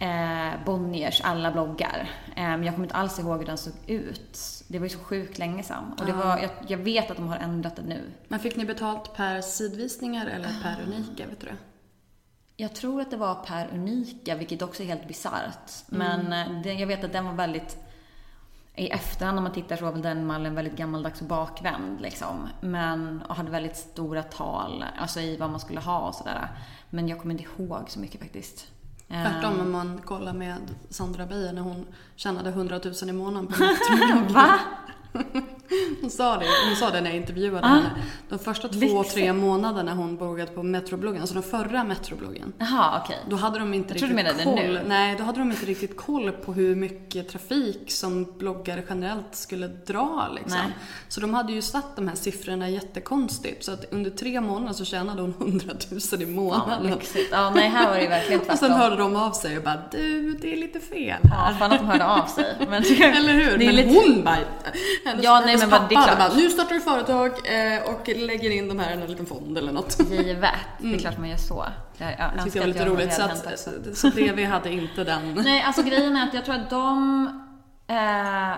eh, Bonniers alla bloggar. Eh, men jag kommer inte alls ihåg hur den såg ut. Det var ju så sjukt länge sedan. Och det var, jag, jag vet att de har ändrat det nu. Men fick ni betalt per sidvisningar eller per unika? Vet du det? Jag tror att det var per unika, vilket också är helt bisarrt. Men eh, det, jag vet att den var väldigt... I efterhand när man tittar så var väl den mallen väldigt gammaldags och bakvänd liksom. Men, och hade väldigt stora tal, alltså i vad man skulle ha och sådär. Men jag kommer inte ihåg så mycket faktiskt. Eh, Tvärtom om man kollar med Sandra Beijer när hon tjänade 100 000 i månaden på. Va? Hon sa det, hon sa det när jag intervjuade Ah. henne. De första två, Lyxigt. tre månaderna hon bloggade på Metrobloggen, alltså den förra Metrobloggen. Jaha, okej. Då hade de inte Jag riktigt koll. nu. Nej, då hade de inte riktigt koll på hur mycket trafik som bloggare generellt skulle dra liksom. Nej. Så de hade ju satt de här siffrorna jättekonstigt. Så att under tre månader så tjänade hon 100 000 i Ja, månaden. lyxigt. Ja, nej, här var det ju verkligen och tvärtom. sen hörde de av sig och bara du, det är lite fel Ja, här. fan att de hörde av sig. Men, Eller hur? Men lite... hon bara... Ja, nej, hennes vad- det pappa hade bara, nu startar du företag eh, och lägger in de här i en liten fond eller något. Givet. Det är klart man gör så. Jag, jag Det tyckte jag var lite jag roligt. Så, att, så, så DV hade inte den. Nej, alltså grejen är att jag tror att de... Eh,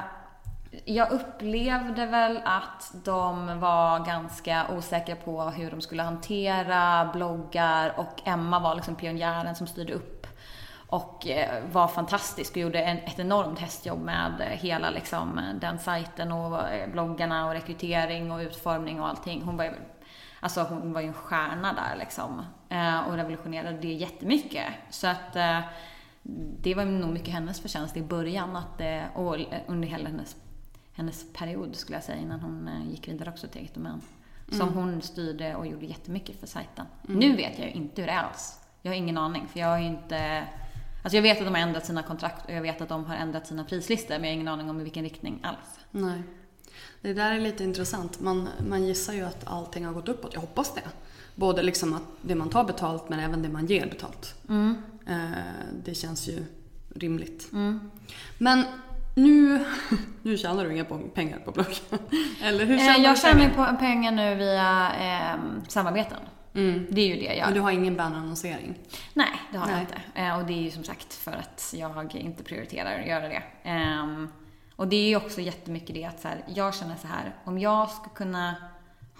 jag upplevde väl att de var ganska osäkra på hur de skulle hantera bloggar och Emma var liksom pionjären som styrde upp. Och eh, var fantastisk och gjorde en, ett enormt hästjobb med eh, hela liksom, den sajten och eh, bloggarna och rekrytering och utformning och allting. Hon var ju, alltså hon var ju en stjärna där liksom och revolutionerade det jättemycket. Så att det var nog mycket hennes förtjänst i början att, och under hela hennes, hennes period skulle jag säga innan hon gick vidare också till eget domän. Som mm. hon styrde och gjorde jättemycket för sajten. Mm. Nu vet jag ju inte hur det är alls. Jag har ingen aning för jag har ju inte Alltså jag vet att de har ändrat sina kontrakt och jag vet att de har ändrat sina prislistor men jag har ingen aning om i vilken riktning alls. Nej. Det där är lite intressant. Man, man gissar ju att allting har gått uppåt. Jag hoppas det. Både liksom att det man tar betalt men även det man ger betalt. Mm. Eh, det känns ju rimligt. Mm. Men nu, nu tjänar du inga pengar på blogg? Eller hur eh, tjänar Jag tjänar pengar? pengar nu via eh, samarbeten. Mm. Det är ju det jag gör. Men du har ingen bannannonsering? Nej, det har Nej. jag inte. Eh, och det är ju som sagt för att jag inte prioriterar att göra det. Um, och det är ju också jättemycket det att så här, jag känner så här, om jag ska kunna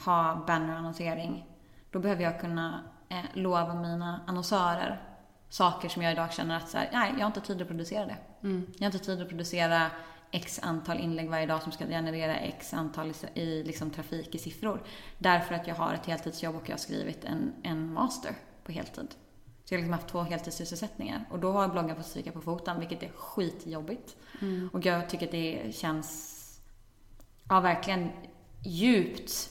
ha bannerannonsering, då behöver jag kunna eh, lova mina annonsörer saker som jag idag känner att så här, nej, jag har inte tid att producera det. Mm. Jag har inte tid att producera x antal inlägg varje dag som ska generera x antal i, i liksom, trafik i siffror. Därför att jag har ett heltidsjobb och jag har skrivit en, en master på heltid. Så jag har liksom haft två heltidssysselsättningar. Och då har bloggen fått stryka på foten, vilket är skitjobbigt. Mm. Och jag tycker att det känns, ja verkligen djupt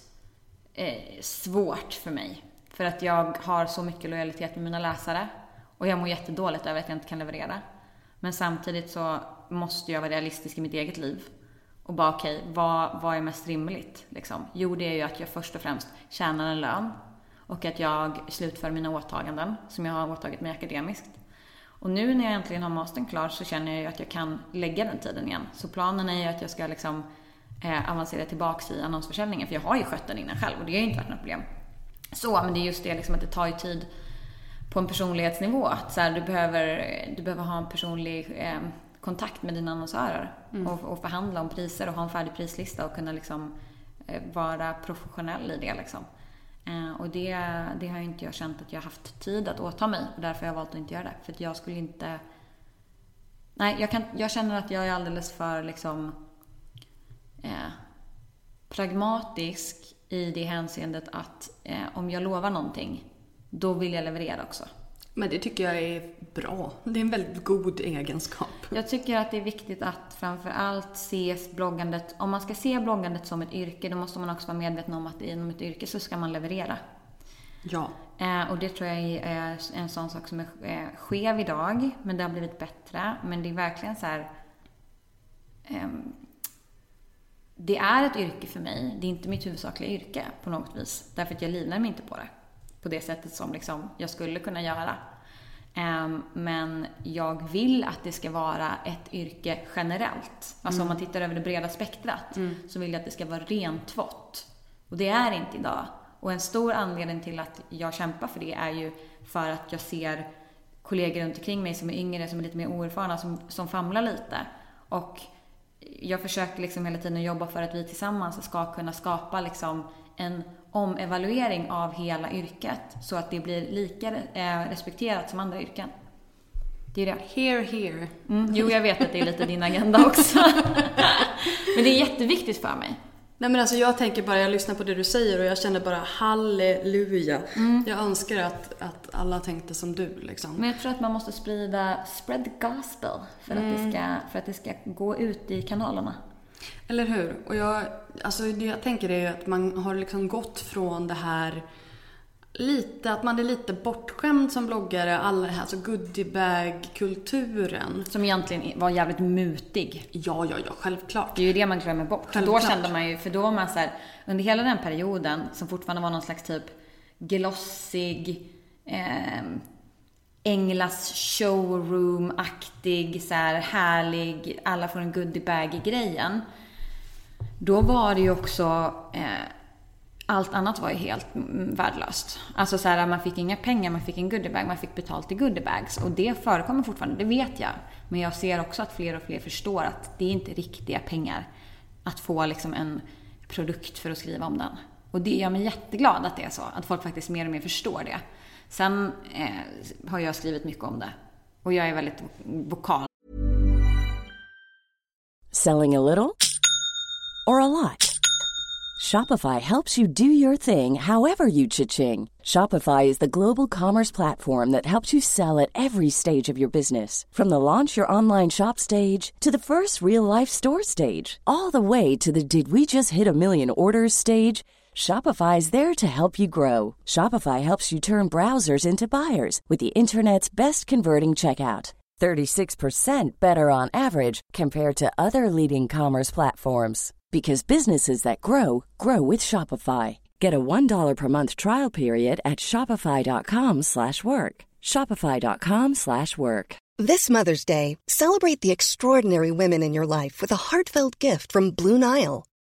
eh, svårt för mig. För att jag har så mycket lojalitet med mina läsare. Och jag mår jättedåligt över att jag inte kan leverera. Men samtidigt så måste jag vara realistisk i mitt eget liv. Och bara okej, okay, vad, vad är mest rimligt? Liksom? Jo, det är ju att jag först och främst tjänar en lön. Och att jag slutför mina åtaganden som jag har åtagit mig akademiskt. Och nu när jag äntligen har mastern klar så känner jag ju att jag kan lägga den tiden igen. Så planen är ju att jag ska liksom eh, avancera tillbaks i annonsförsäljningen. För jag har ju skött den innan själv och det har ju inte varit något problem. Så, men det är just det liksom att det tar ju tid på en personlighetsnivå. Att så här, du, behöver, du behöver ha en personlig eh, kontakt med dina annonsörer mm. och, och, förhandla om priser och ha en färdig prislista och kunna liksom, eh, vara professionell i det. Liksom. Eh, och det, det har inte jag känt att jag haft tid att åta mig och därför har jag valt att inte göra det. För att jag skulle inte... Nej, jag, kan, jag känner att jag är alldeles för liksom eh, pragmatisk i det hänseendet att eh, om jag lovar någonting då vill jag leverera också. Men det tycker jag är bra. Det är en väldigt god egenskap. Jag tycker att det är viktigt att framför allt se bloggandet, om man ska se bloggandet som ett yrke, då måste man också vara medveten om att inom ett yrke så ska man leverera. Ja. Eh, och det tror jag är en sån sak som är skev idag, men det har blivit bättre. Men det är verkligen så här, eh, det är ett yrke för mig. Det är inte mitt huvudsakliga yrke på något vis. Därför att jag livnär mig inte på det på det sättet som liksom jag skulle kunna göra. Um, men jag vill att det ska vara ett yrke generellt. Alltså mm. om man tittar över det breda spektrat mm. så vill jag att det ska vara rentvått. Och det är inte idag. Och en stor anledning till att jag kämpar för det är ju för att jag ser kollegor runt omkring mig som är yngre, som är lite mer oerfarna, som, som famlar lite. Och jag försöker liksom hela tiden jobba för att vi tillsammans ska kunna skapa liksom en omevaluering av hela yrket så att det blir lika eh, respekterat som andra yrken. Det är det. Here, here. Mm, jo, jag vet att det är lite din agenda också. men det är jätteviktigt för mig. Nej men alltså jag tänker bara, jag lyssnar på det du säger och jag känner bara halleluja. Mm. Jag önskar att, att alla tänkte som du liksom. Men jag tror att man måste sprida, spread the gospel för, mm. att, det mm. ska, för att det ska gå ut i kanalerna. Eller hur? Och jag, alltså det jag tänker är ju att man har liksom gått från det här lite, att man är lite bortskämd som bloggare, alla det här, alltså goodiebag-kulturen. Som egentligen var jävligt mutig. Ja, ja, ja, självklart. Det är ju det man glömmer bort. Självklart. Då kände man ju, för då var man så här, under hela den perioden, som fortfarande var någon slags typ glossig, eh, Englas showroom-aktig, så här härlig, alla får en goodiebag-grejen. Då var det ju också, eh, allt annat var ju helt mm, värdelöst. Alltså så här, man fick inga pengar, man fick en goodiebag, man fick betalt i goodiebags. Och det förekommer fortfarande, det vet jag. Men jag ser också att fler och fler förstår att det är inte riktiga pengar att få liksom en produkt för att skriva om den. Och det gör mig jätteglad att det är så, att folk faktiskt mer och mer förstår det. Sen eh, har jag skrivit mycket om det. Och jag är väldigt vokal. Selling a little or a lot? Shopify helps you do your thing however you cha-ching. Shopify is the global commerce platform that helps you sell at every stage of your business. From the launch your online shop stage to the first real life store stage, all the way to the did we just hit a million orders stage. Shopify is there to help you grow. Shopify helps you turn browsers into buyers with the internet's best converting checkout. 36% better on average compared to other leading commerce platforms because businesses that grow grow with Shopify. Get a $1 per month trial period at shopify.com/work. shopify.com/work. This Mother's Day, celebrate the extraordinary women in your life with a heartfelt gift from Blue Nile.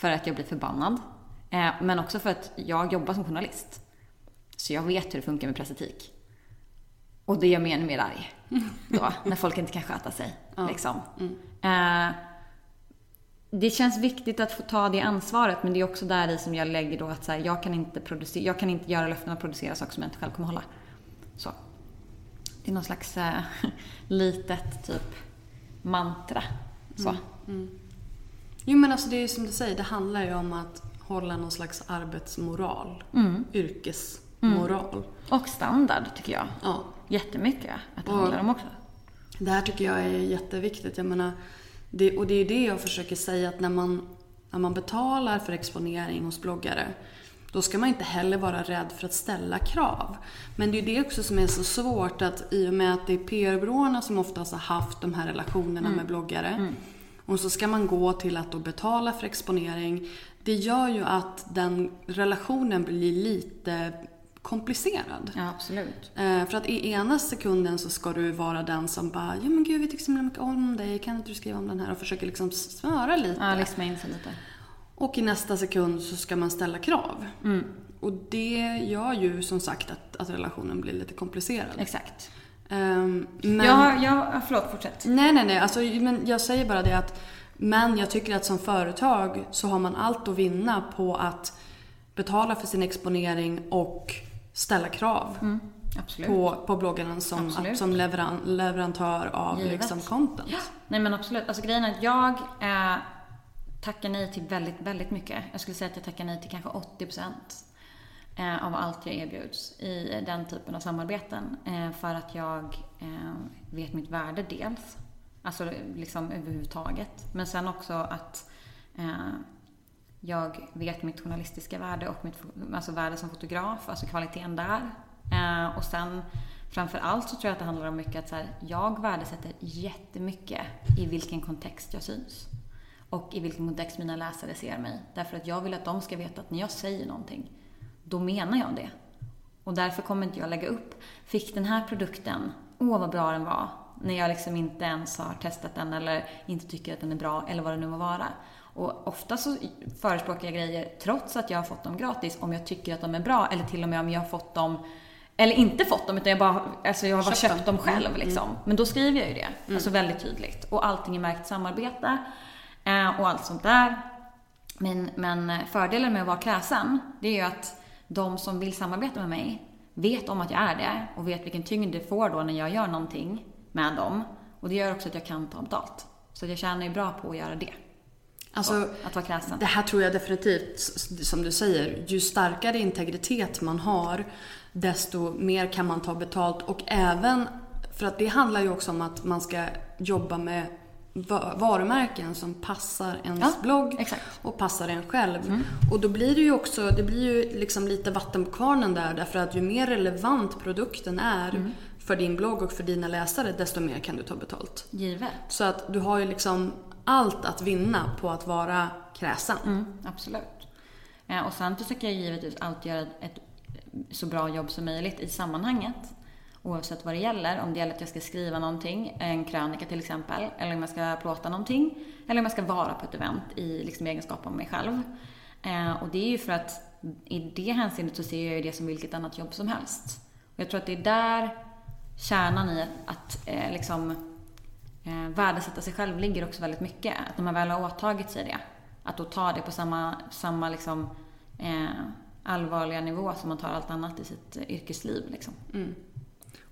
För att jag blir förbannad. Eh, men också för att jag jobbar som journalist. Så jag vet hur det funkar med pressetik. Och det gör mig ännu mer arg. Då, när folk inte kan sköta sig. Liksom. Eh, det känns viktigt att få ta det ansvaret, men det är också där i som jag lägger då att så här, jag, kan inte producera, jag kan inte göra löften att producera saker som jag inte själv kommer hålla. Så. Det är någon slags eh, litet typ mantra. Så. Jo men alltså det är ju som du säger, det handlar ju om att hålla någon slags arbetsmoral. Yrkesmoral. Och standard tycker jag. Ja. Jättemycket att det Och- handlar om också. Det här tycker jag är jätteviktigt. Jag menar, det, och det är det jag försöker säga att när man, när man betalar för exponering hos bloggare då ska man inte heller vara rädd för att ställa krav. Men det är det också som är så svårt att i och med att det är PR-byråerna som oftast har haft de här relationerna med bloggare och så ska man gå till att då betala för exponering. Det gör ju att den relationen blir lite komplicerad. Ja, absolut. Eh, för att i ena sekunden så ska du vara den som bara Ja men gud vi tycker så mycket om dig, kan inte du skriva om den här? Och försöker liksom smöra lite. Ja, lisma in sig lite. Och i nästa sekund så ska man ställa krav. Mm. Och det gör ju som sagt att, att relationen blir lite komplicerad. Exakt. Ehm, men... Jag, jag, förlåt, fortsätt. Nej, nej, nej. Alltså, men jag säger bara det att men jag tycker att som företag så har man allt att vinna på att betala för sin exponering och ställa krav Absolut. på, på bloggaren som, Absolut. som leveran, leverantör av Givet. liksom content. Nej men absolut. Alltså grejen är att jag eh, tackar nej till väldigt, väldigt mycket. Jag skulle säga att jag tackar nej till kanske 80% eh, av allt jag erbjuds i den typen av samarbeten. Eh, för att jag eh, vet mitt värde dels. Alltså liksom överhuvudtaget. Men sen också att eh, jag vet mitt journalistiska värde och mitt alltså värde som fotograf, alltså kvaliteten där. Eh, och sen framför allt så tror jag att det handlar om mycket att så här, jag värdesätter jättemycket i vilken kontext jag syns. Och i vilken kontext mina läsare ser mig. Därför att jag vill att de ska veta att när jag säger någonting, då menar jag det. Och därför kommer inte jag lägga upp, fick den här produkten, åh vad bra den var. När jag liksom inte ens har testat den eller inte tycker att den är bra eller vad det nu må vara. Och ofta så förespråkar jag grejer trots att jag har fått dem gratis om jag tycker att de är bra eller till och med om jag har fått dem eller inte fått dem utan jag bara, alltså jag har bara Köpt köpt, dem. dem själv liksom. Men då skriver jag ju det. Mm. Alltså väldigt tydligt. Och allting är märkt samarbete. Eh, och allt sånt där. Men, men fördelen med att vara kräsen, det är ju att de som vill samarbeta med mig vet om att jag är det och vet vilken tyngd det får då när jag gör någonting med dem. Och det gör också att jag kan ta betalt. Så jag tjänar ju bra på att göra det. Alltså, Att vara kräsen. Det här tror jag definitivt, som du säger, ju starkare integritet man har, desto mer kan man ta betalt. Och även, för att det handlar ju också om att man ska jobba med varumärken som passar ens Ja, blogg exakt. och passar en själv. Och då blir det ju också, det blir ju liksom lite vatten på kvarnen där därför att ju mer relevant produkten är för din blogg och för dina läsare desto mer kan du ta betalt. Givet. Så att du har ju liksom allt att vinna på att vara kräsen. Mm, absolut. Eh, och sen försöker jag givetvis alltid göra ett så bra jobb som möjligt i sammanhanget. Oavsett vad det gäller. Om det gäller att jag ska skriva någonting, en krönika till exempel, eller om jag ska plåta någonting, eller om jag ska vara på ett event i liksom egenskap av mig själv. Eh, och det är ju för att i det hänseendet så ser jag ju det som vilket annat jobb som helst. Och jag tror att det är där kärnan i att, att eh, liksom eh, värdesätta sig själv ligger också väldigt mycket. Att när man väl har åtagit sig det, att då ta det på samma, samma liksom, eh, allvarliga nivå som man tar allt annat i sitt yrkesliv. Liksom. Mm.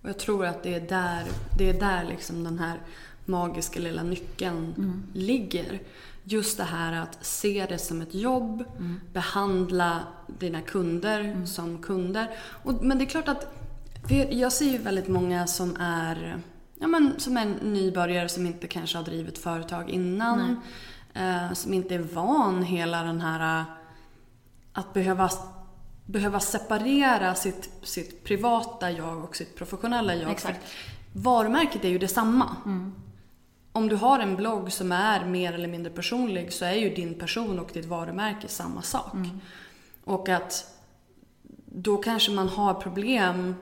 Och jag tror att det är där, det är där liksom den här magiska lilla nyckeln ligger. Just det här att se det som ett jobb, behandla dina kunder som kunder. Och, men det är klart att jag ser ju väldigt många som är, ja men, som är nybörjare som inte kanske har drivit företag innan. Eh, som inte är van hela den här att behöva, behöva separera sitt, sitt privata jag och sitt professionella jag. Exakt. För varumärket är ju detsamma. Om du har en blogg som är mer eller mindre personlig så är ju din person och ditt varumärke samma sak. Och att då kanske man har problem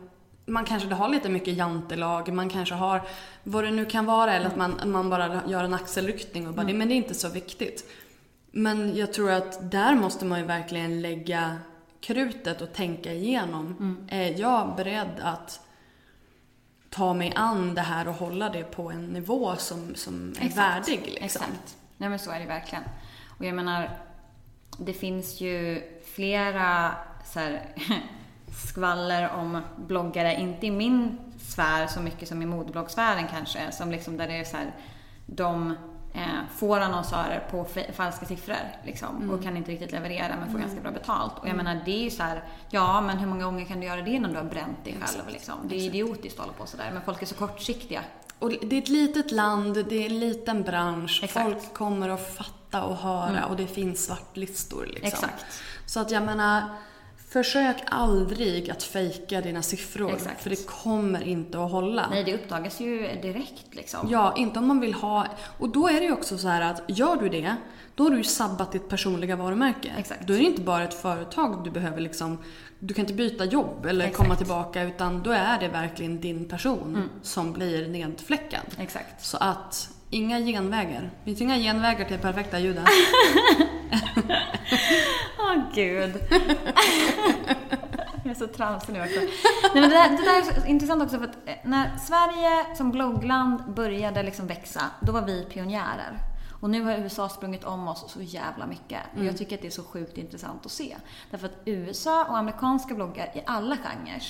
man kanske har lite mycket jantelag, man kanske har vad det nu kan vara eller att man, man bara gör en axelryckning och bara, men det är inte så viktigt. Men jag tror att där måste man ju verkligen lägga krutet och tänka igenom. Är jag beredd att ta mig an det här och hålla det på en nivå som, som är värdig? Liksom? Exakt. Nej men så är det verkligen. Och jag menar, det finns ju flera så här, skvaller om bloggare, inte i min sfär så mycket som i modbloggsfären kanske, som liksom där det är så här, de eh, får annonsörer på falska siffror liksom, och kan inte riktigt leverera men får ganska bra betalt. Och jag menar det är ju så här, ja men hur många gånger kan du göra det innan du har bränt dig själv liksom? Det är idiotiskt att hålla på sådär, men folk är så kortsiktiga. Och det är ett litet land, det är en liten bransch. Exakt. Folk kommer att fatta och höra Mm. och det finns svartlistor. Liksom. Exakt. Så att jag menar, försök aldrig att fejka dina siffror. Exakt. För det kommer inte att hålla. Nej, det uppdagas ju direkt liksom. Ja, inte om man vill ha... Och då är det ju också så här att gör du det, då har du ju sabbat ditt personliga varumärke. Exakt. Då är det inte bara ett företag du behöver liksom... Du kan inte byta jobb eller Exakt. komma tillbaka utan då är det verkligen din person som blir nedfläckad. Exakt. Så att inga genvägar. Det finns inga genvägar till perfekta ljudet. Åh gud. Jag är så tramsig nu också. Nej, men det, där, det där är intressant också för att eh, när Sverige som bloggland började liksom växa, då var vi pionjärer. Och nu har USA sprungit om oss så jävla mycket. Och jag tycker att det är så sjukt intressant att se. Därför att USA och amerikanska bloggar i alla genrer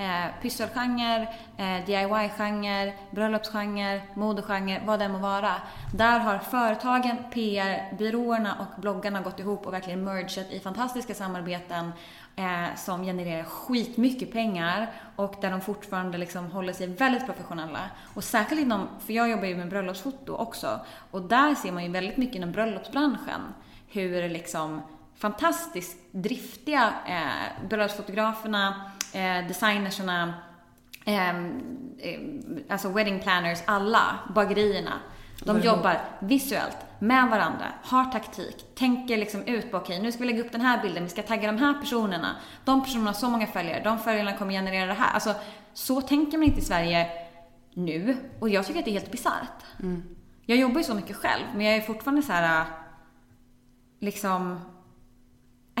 Eh, pysselgenre, eh, DIY-genre, bröllopsgenre, modegenre, vad det än må vara. Där har företagen, PR-byråerna och bloggarna gått ihop och verkligen mergat i fantastiska samarbeten eh, som genererar skitmycket pengar och där de fortfarande liksom håller sig väldigt professionella. Och särskilt inom, för jag jobbar ju med bröllopsfoto också, och där ser man ju väldigt mycket inom bröllopsbranschen hur liksom fantastiskt driftiga eh, bröllopsfotograferna, eh, designerserna, eh, eh, alltså wedding planners, alla bagerierna. De jobbar visuellt med varandra, har taktik, tänker liksom ut på okej, nu ska vi lägga upp den här bilden, vi ska tagga de här personerna. De personerna har så många följare, de följarna kommer generera det här. Alltså, så tänker man inte i Sverige nu. Och jag tycker att det är helt bisarrt. Jag jobbar ju så mycket själv, men jag är fortfarande så här liksom...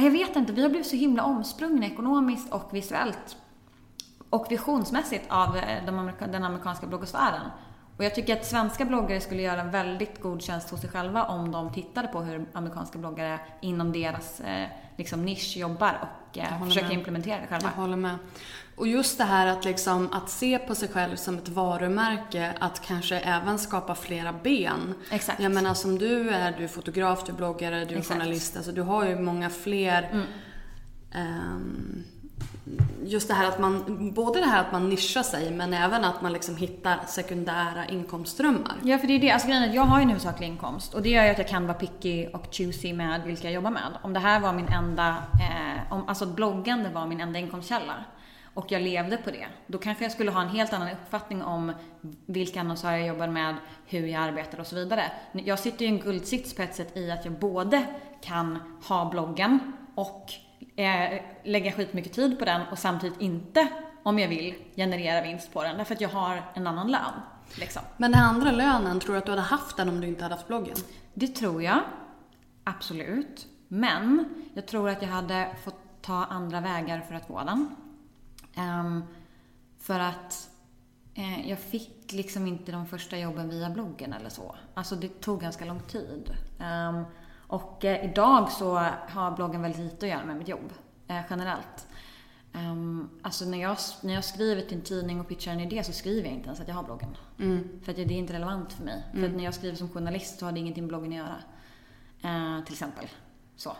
Jag vet inte, vi har blivit så himla omsprungna ekonomiskt och visuellt och visionsmässigt av eh, den amerikanska bloggosfären. Och jag tycker att svenska bloggare skulle göra en väldigt god tjänst hos sig själva om de tittade på hur amerikanska bloggare inom deras eh, liksom nisch jobbar och eh, försöker med. implementera det själva. Jag håller med. Och just det här att, liksom, att se på sig själv som ett varumärke, att kanske även skapa flera ben. Exakt. Jag menar som du är, du är fotograf, du är bloggare, du är Exakt. Mm. journalist. Alltså du har ju många fler ehm, just det här att man, både det här att man nischar sig men även att man liksom hittar sekundära inkomstströmmar. Ja, för det är det. Alltså grejen är att jag har ju en huvudsaklig inkomst och det gör ju att jag kan vara picky och choosy med vilka jag jobbar med. Om det här var min enda, eh, om, alltså bloggande var min enda inkomstkälla och jag levde på det, då kanske jag skulle ha en helt annan uppfattning om vilka annonsörer jag jobbar med, hur jag arbetar och så vidare. Jag sitter ju i en guldsits på ett sätt i att jag både kan ha bloggen och eh, lägga skitmycket tid på den och samtidigt inte, om jag vill, generera vinst på den. Därför att jag har en annan lön. Liksom. Men den andra lönen, tror du att du hade haft den om du inte hade haft bloggen? Det tror jag. Absolut. Men jag tror att jag hade fått ta andra vägar för att få den. Um, för att eh, jag fick liksom inte de första jobben via bloggen eller så. Alltså det tog ganska lång tid. Um, och eh, idag så har bloggen väldigt lite att göra med mitt jobb, eh, generellt. Um, alltså när jag, när jag skriver till en tidning och pitchar en idé så skriver jag inte ens att jag har bloggen. Mm. För att det är inte relevant för mig. Mm. För att när jag skriver som journalist så har det ingenting med bloggen att göra. Uh, till exempel. Så.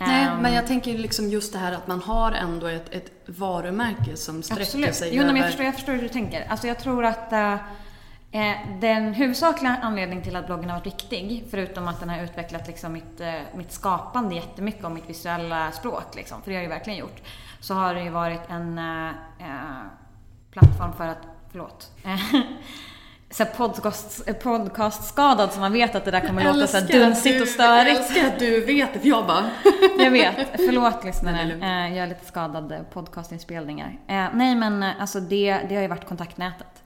Nej, um, men jag tänker liksom just det här att man har ändå ett, ett varumärke som sträcker absolut. sig jo, över... Jag, förstår, jag förstår hur du tänker. Alltså jag tror att Eh, den huvudsakliga anledningen till att bloggen har varit viktig, förutom att den har utvecklat liksom mitt, eh, mitt skapande jättemycket och mitt visuella språk, liksom, för det har det ju verkligen gjort, så har det ju varit en eh plattform för att, förlåt, så podcast, podcastskadad så man vet att det där kommer låta så dunsigt och störigt. Jag älskar att du vet det, för jag bara... jag vet, förlåt lyssnare. Jag är lite skadad podcastinspelningar. Nej men alltså det, det har ju varit kontaktnätet.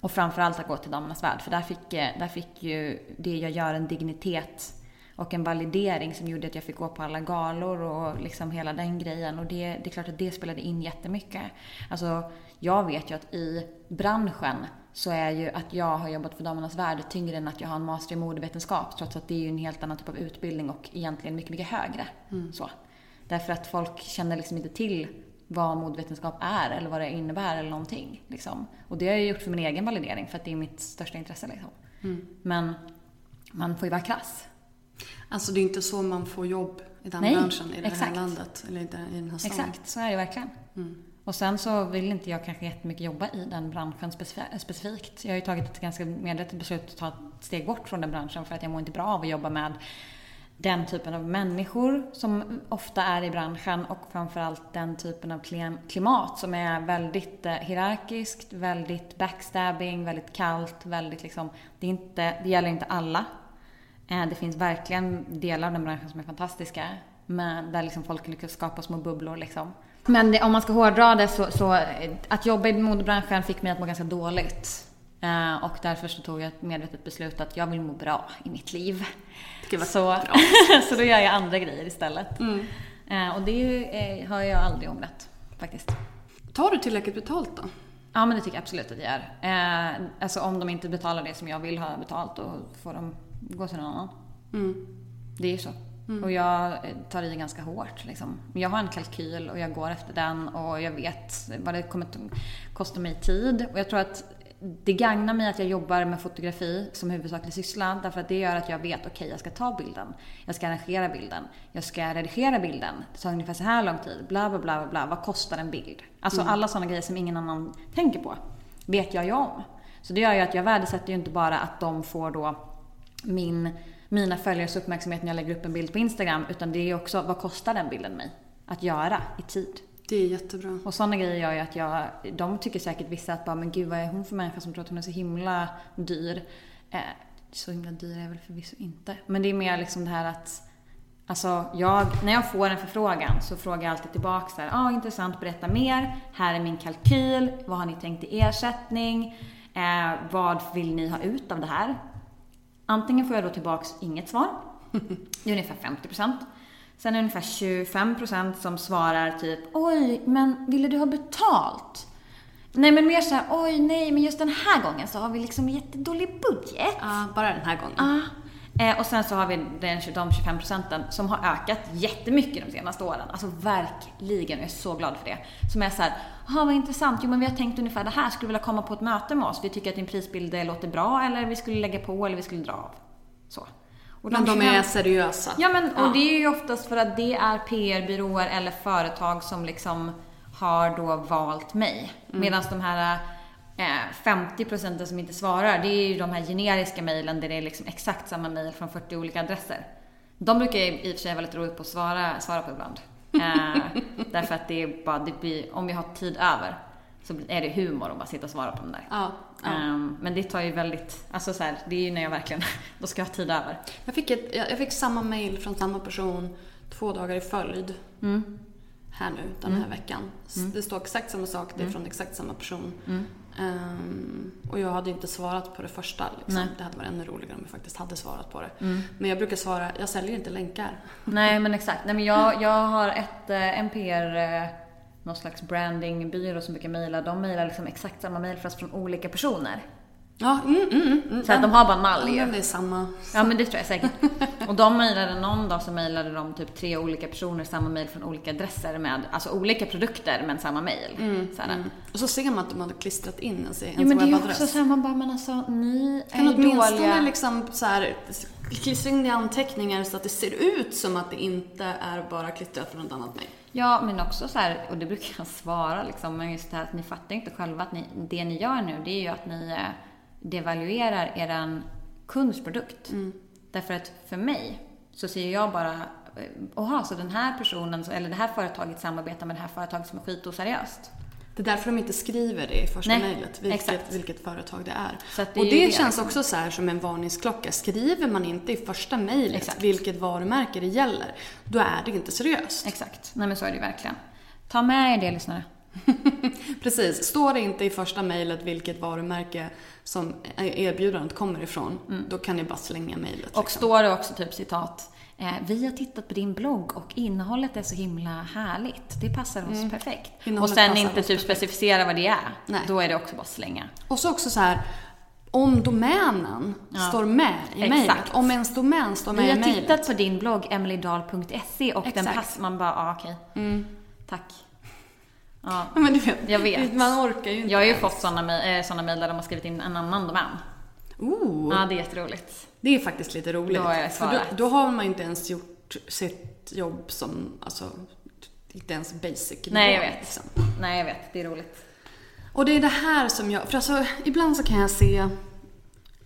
Och framförallt att gå till Damernas Värld, för där fick, eh, där fick ju det jag gör en dignitet och en validering som gjorde att jag fick gå på alla galor och liksom hela den grejen. Och det, det är klart att det spelade in jättemycket. Alltså, jag vet ju att i branschen så är ju att jag har jobbat för Damernas Värld tyngre än att jag har en master i modevetenskap. Trots att det är ju en helt annan typ av utbildning och egentligen mycket, mycket högre. Mm. Så. Därför att folk känner liksom inte till vad modvetenskap är eller vad det innebär eller någonting. Liksom. Och det har jag gjort för min egen validering för att det är mitt största intresse. Liksom. Mm. Men man får ju vara krass. Alltså det är inte så man får jobb i den Nej, branschen i det exakt. här landet eller i den här stan. Exakt, så är det verkligen. Mm. Och sen så vill inte jag kanske jättemycket jobba i den branschen specifikt. Jag har ju tagit ett ganska medvetet beslut att ta ett steg bort från den branschen för att jag mår inte bra av att jobba med den typen av människor som ofta är i branschen och framförallt den typen av klimat som är väldigt eh, hierarkiskt, väldigt backstabbing, väldigt kallt, väldigt liksom, det, är inte, det gäller inte alla. Eh, det finns verkligen delar av den branschen som är fantastiska, men där liksom folk lyckas skapa små bubblor liksom. Men det, om man ska hårdra det så, så, eh, att jobba i modebranschen fick mig att må ganska dåligt. Uh, och därför så tog jag ett medvetet beslut att jag vill må bra i mitt liv. Så, så då gör jag andra grejer istället. Mm. Uh, och det uh, har jag aldrig ångrat faktiskt. Tar du tillräckligt betalt då? Ja men det tycker jag absolut att jag gör. Eh, alltså om de inte betalar det som jag vill ha betalt då får de gå till någon annan. Mm. Det är ju så. Mm. Och jag tar i ganska hårt. Liksom. Jag har en kalkyl och jag går efter den och jag vet vad det kommer att kosta mig tid. Och jag tror att det gagnar mig att jag jobbar med fotografi som huvudsaklig syssla därför att det gör att jag vet, okej okay, jag ska ta bilden, jag ska arrangera bilden, jag ska redigera bilden, det tar ungefär så här lång tid, bla bla bla bla, vad kostar en bild? Alltså mm. alla sådana grejer som ingen annan tänker på vet jag ju om. Så det gör ju att jag värdesätter ju inte bara att de får då min, mina följares uppmärksamhet när jag lägger upp en bild på Instagram utan det är också, vad kostar den bilden mig att göra i tid? Det är jättebra. Och sådana grejer gör ju att jag, de tycker säkert vissa att bara, men gud vad är hon för människa som tror att hon är så himla dyr. Eh, så himla dyr är jag väl förvisso inte. Men det är mer liksom det här att Alltså, jag, när jag får en förfrågan så frågar jag alltid tillbaka så här, ah, intressant, berätta mer. Här är min kalkyl. Vad har ni tänkt i ersättning? Eh, vad vill ni ha ut av det här? Antingen får jag då tillbaks inget svar. Det är ungefär 50% Sen är det ungefär 25% som svarar typ Oj, men ville du ha betalt? Nej men mer såhär, oj nej men just den här gången så har vi liksom jättedålig budget. Ja, bara den här gången. Ja. Eh, och sen så har vi den, de 25 procenten som har ökat jättemycket de senaste åren. Alltså verkligen, jag är så glad för det. Som är såhär, jaha vad intressant, jo men vi har tänkt ungefär det här, skulle du vilja komma på ett möte med oss? Vi tycker att din prisbild låter bra eller vi skulle lägga på eller vi skulle dra av. Så. Och men de, de är seriösa. Ja, men och ja. det är ju oftast för att det är PR-byråer eller företag som liksom har då valt mig. Mm. Medan de här eh, 50 procenten som inte svarar, det är ju de här generiska mejlen där det är liksom exakt samma mejl från 40 olika adresser. De brukar jag i och för sig vara lite roligt på att svara, svara på ibland. Eh, därför att det är bara, det blir, om jag har tid över så är det humor att bara sitta och svara på dem där. Ja, ja. Ehm, men det tar ju väldigt, alltså så här, det är ju när jag verkligen, då ska jag ha tid över. Jag fick, ett, jag fick samma mail från samma person två dagar i följd. Mm. Här nu, den här veckan. S- Det står exakt samma sak, det är från exakt samma person. Mm. Ehm, och jag hade inte svarat på det första. Liksom. Det hade varit ännu roligare om jag faktiskt hade svarat på det. Mm. Men jag brukar svara, jag säljer inte länkar. Nej men exakt. Nej men jag, jag har ett, eh, en PR, eh, någon slags brandingbyrå som brukar mejla. De mejlar liksom exakt samma mejl fast från olika personer. Ja, mm, mm, mm, mm. Så att de har bara en mall Ja, det är samma. Ja men det tror jag säkert. Och de mejlade någon dag så mejlade de typ tre olika personer samma mejl från olika adresser med, alltså olika produkter men samma mejl. Mm, Och så ser man att de hade klistrat in ens, ens Jo men det är ju webbadress. också såhär, man bara men alltså ni är Kan ju åtminstone dåliga. liksom så här, klistra in det i anteckningar så att det ser ut som att det inte är bara klistrat från ett annat mejl. Ja, men också så här, och det brukar jag svara liksom, men just det här att ni fattar inte själva att ni, det ni gör nu, det är ju att ni eh, devaluerar eran kunds produkt. Därför att för mig så ser jag bara, eh, oha, så den här personen, eller det här företaget samarbetar med det här företaget som är skitoseriöst. Det är därför de inte skriver det i första Nej, mejlet, vilket, exakt. vilket företag det är. Det och det det, känns liksom. också så här som en varningsklocka. Skriver man inte i första mejlet vilket varumärke det gäller, då är det inte seriöst. Exakt. Nej men så är det verkligen. Ta med er det lyssnare. Precis. Står det inte i första mejlet vilket varumärke som erbjudandet kommer ifrån, då kan ni bara slänga mejlet. Mm. Och liksom. står det också typ citat. Eh, vi har tittat på din blogg och innehållet är så himla härligt. Det passar oss perfekt. Och Mm. Innehållet sen passar inte typ perfekt. specificera vad det är. Nej. Då är det också bara slänga. Och så också så här, om domänen står med i Exakt. mejlet. Om ens domän står med Vi i har mejlet. tittat på din blogg emilydal.se och den Exakt. passar. Man bara, ah, okej. Tack. Ja. Men du vet, Jag vet. man orkar ju inte. Jag har ju ens. fått sådana mejl, eh, såna mejl där de har skrivit in en annan domän. Oh, Ja, det är jätteroligt. det är faktiskt lite roligt. Då har jag för då, svarat. då har man inte ens gjort sitt jobb som, alltså, inte ens basic Nej, jag vet. liksom. Nej, jag vet. Det är roligt. Och det är det här som jag, för alltså ibland så kan jag se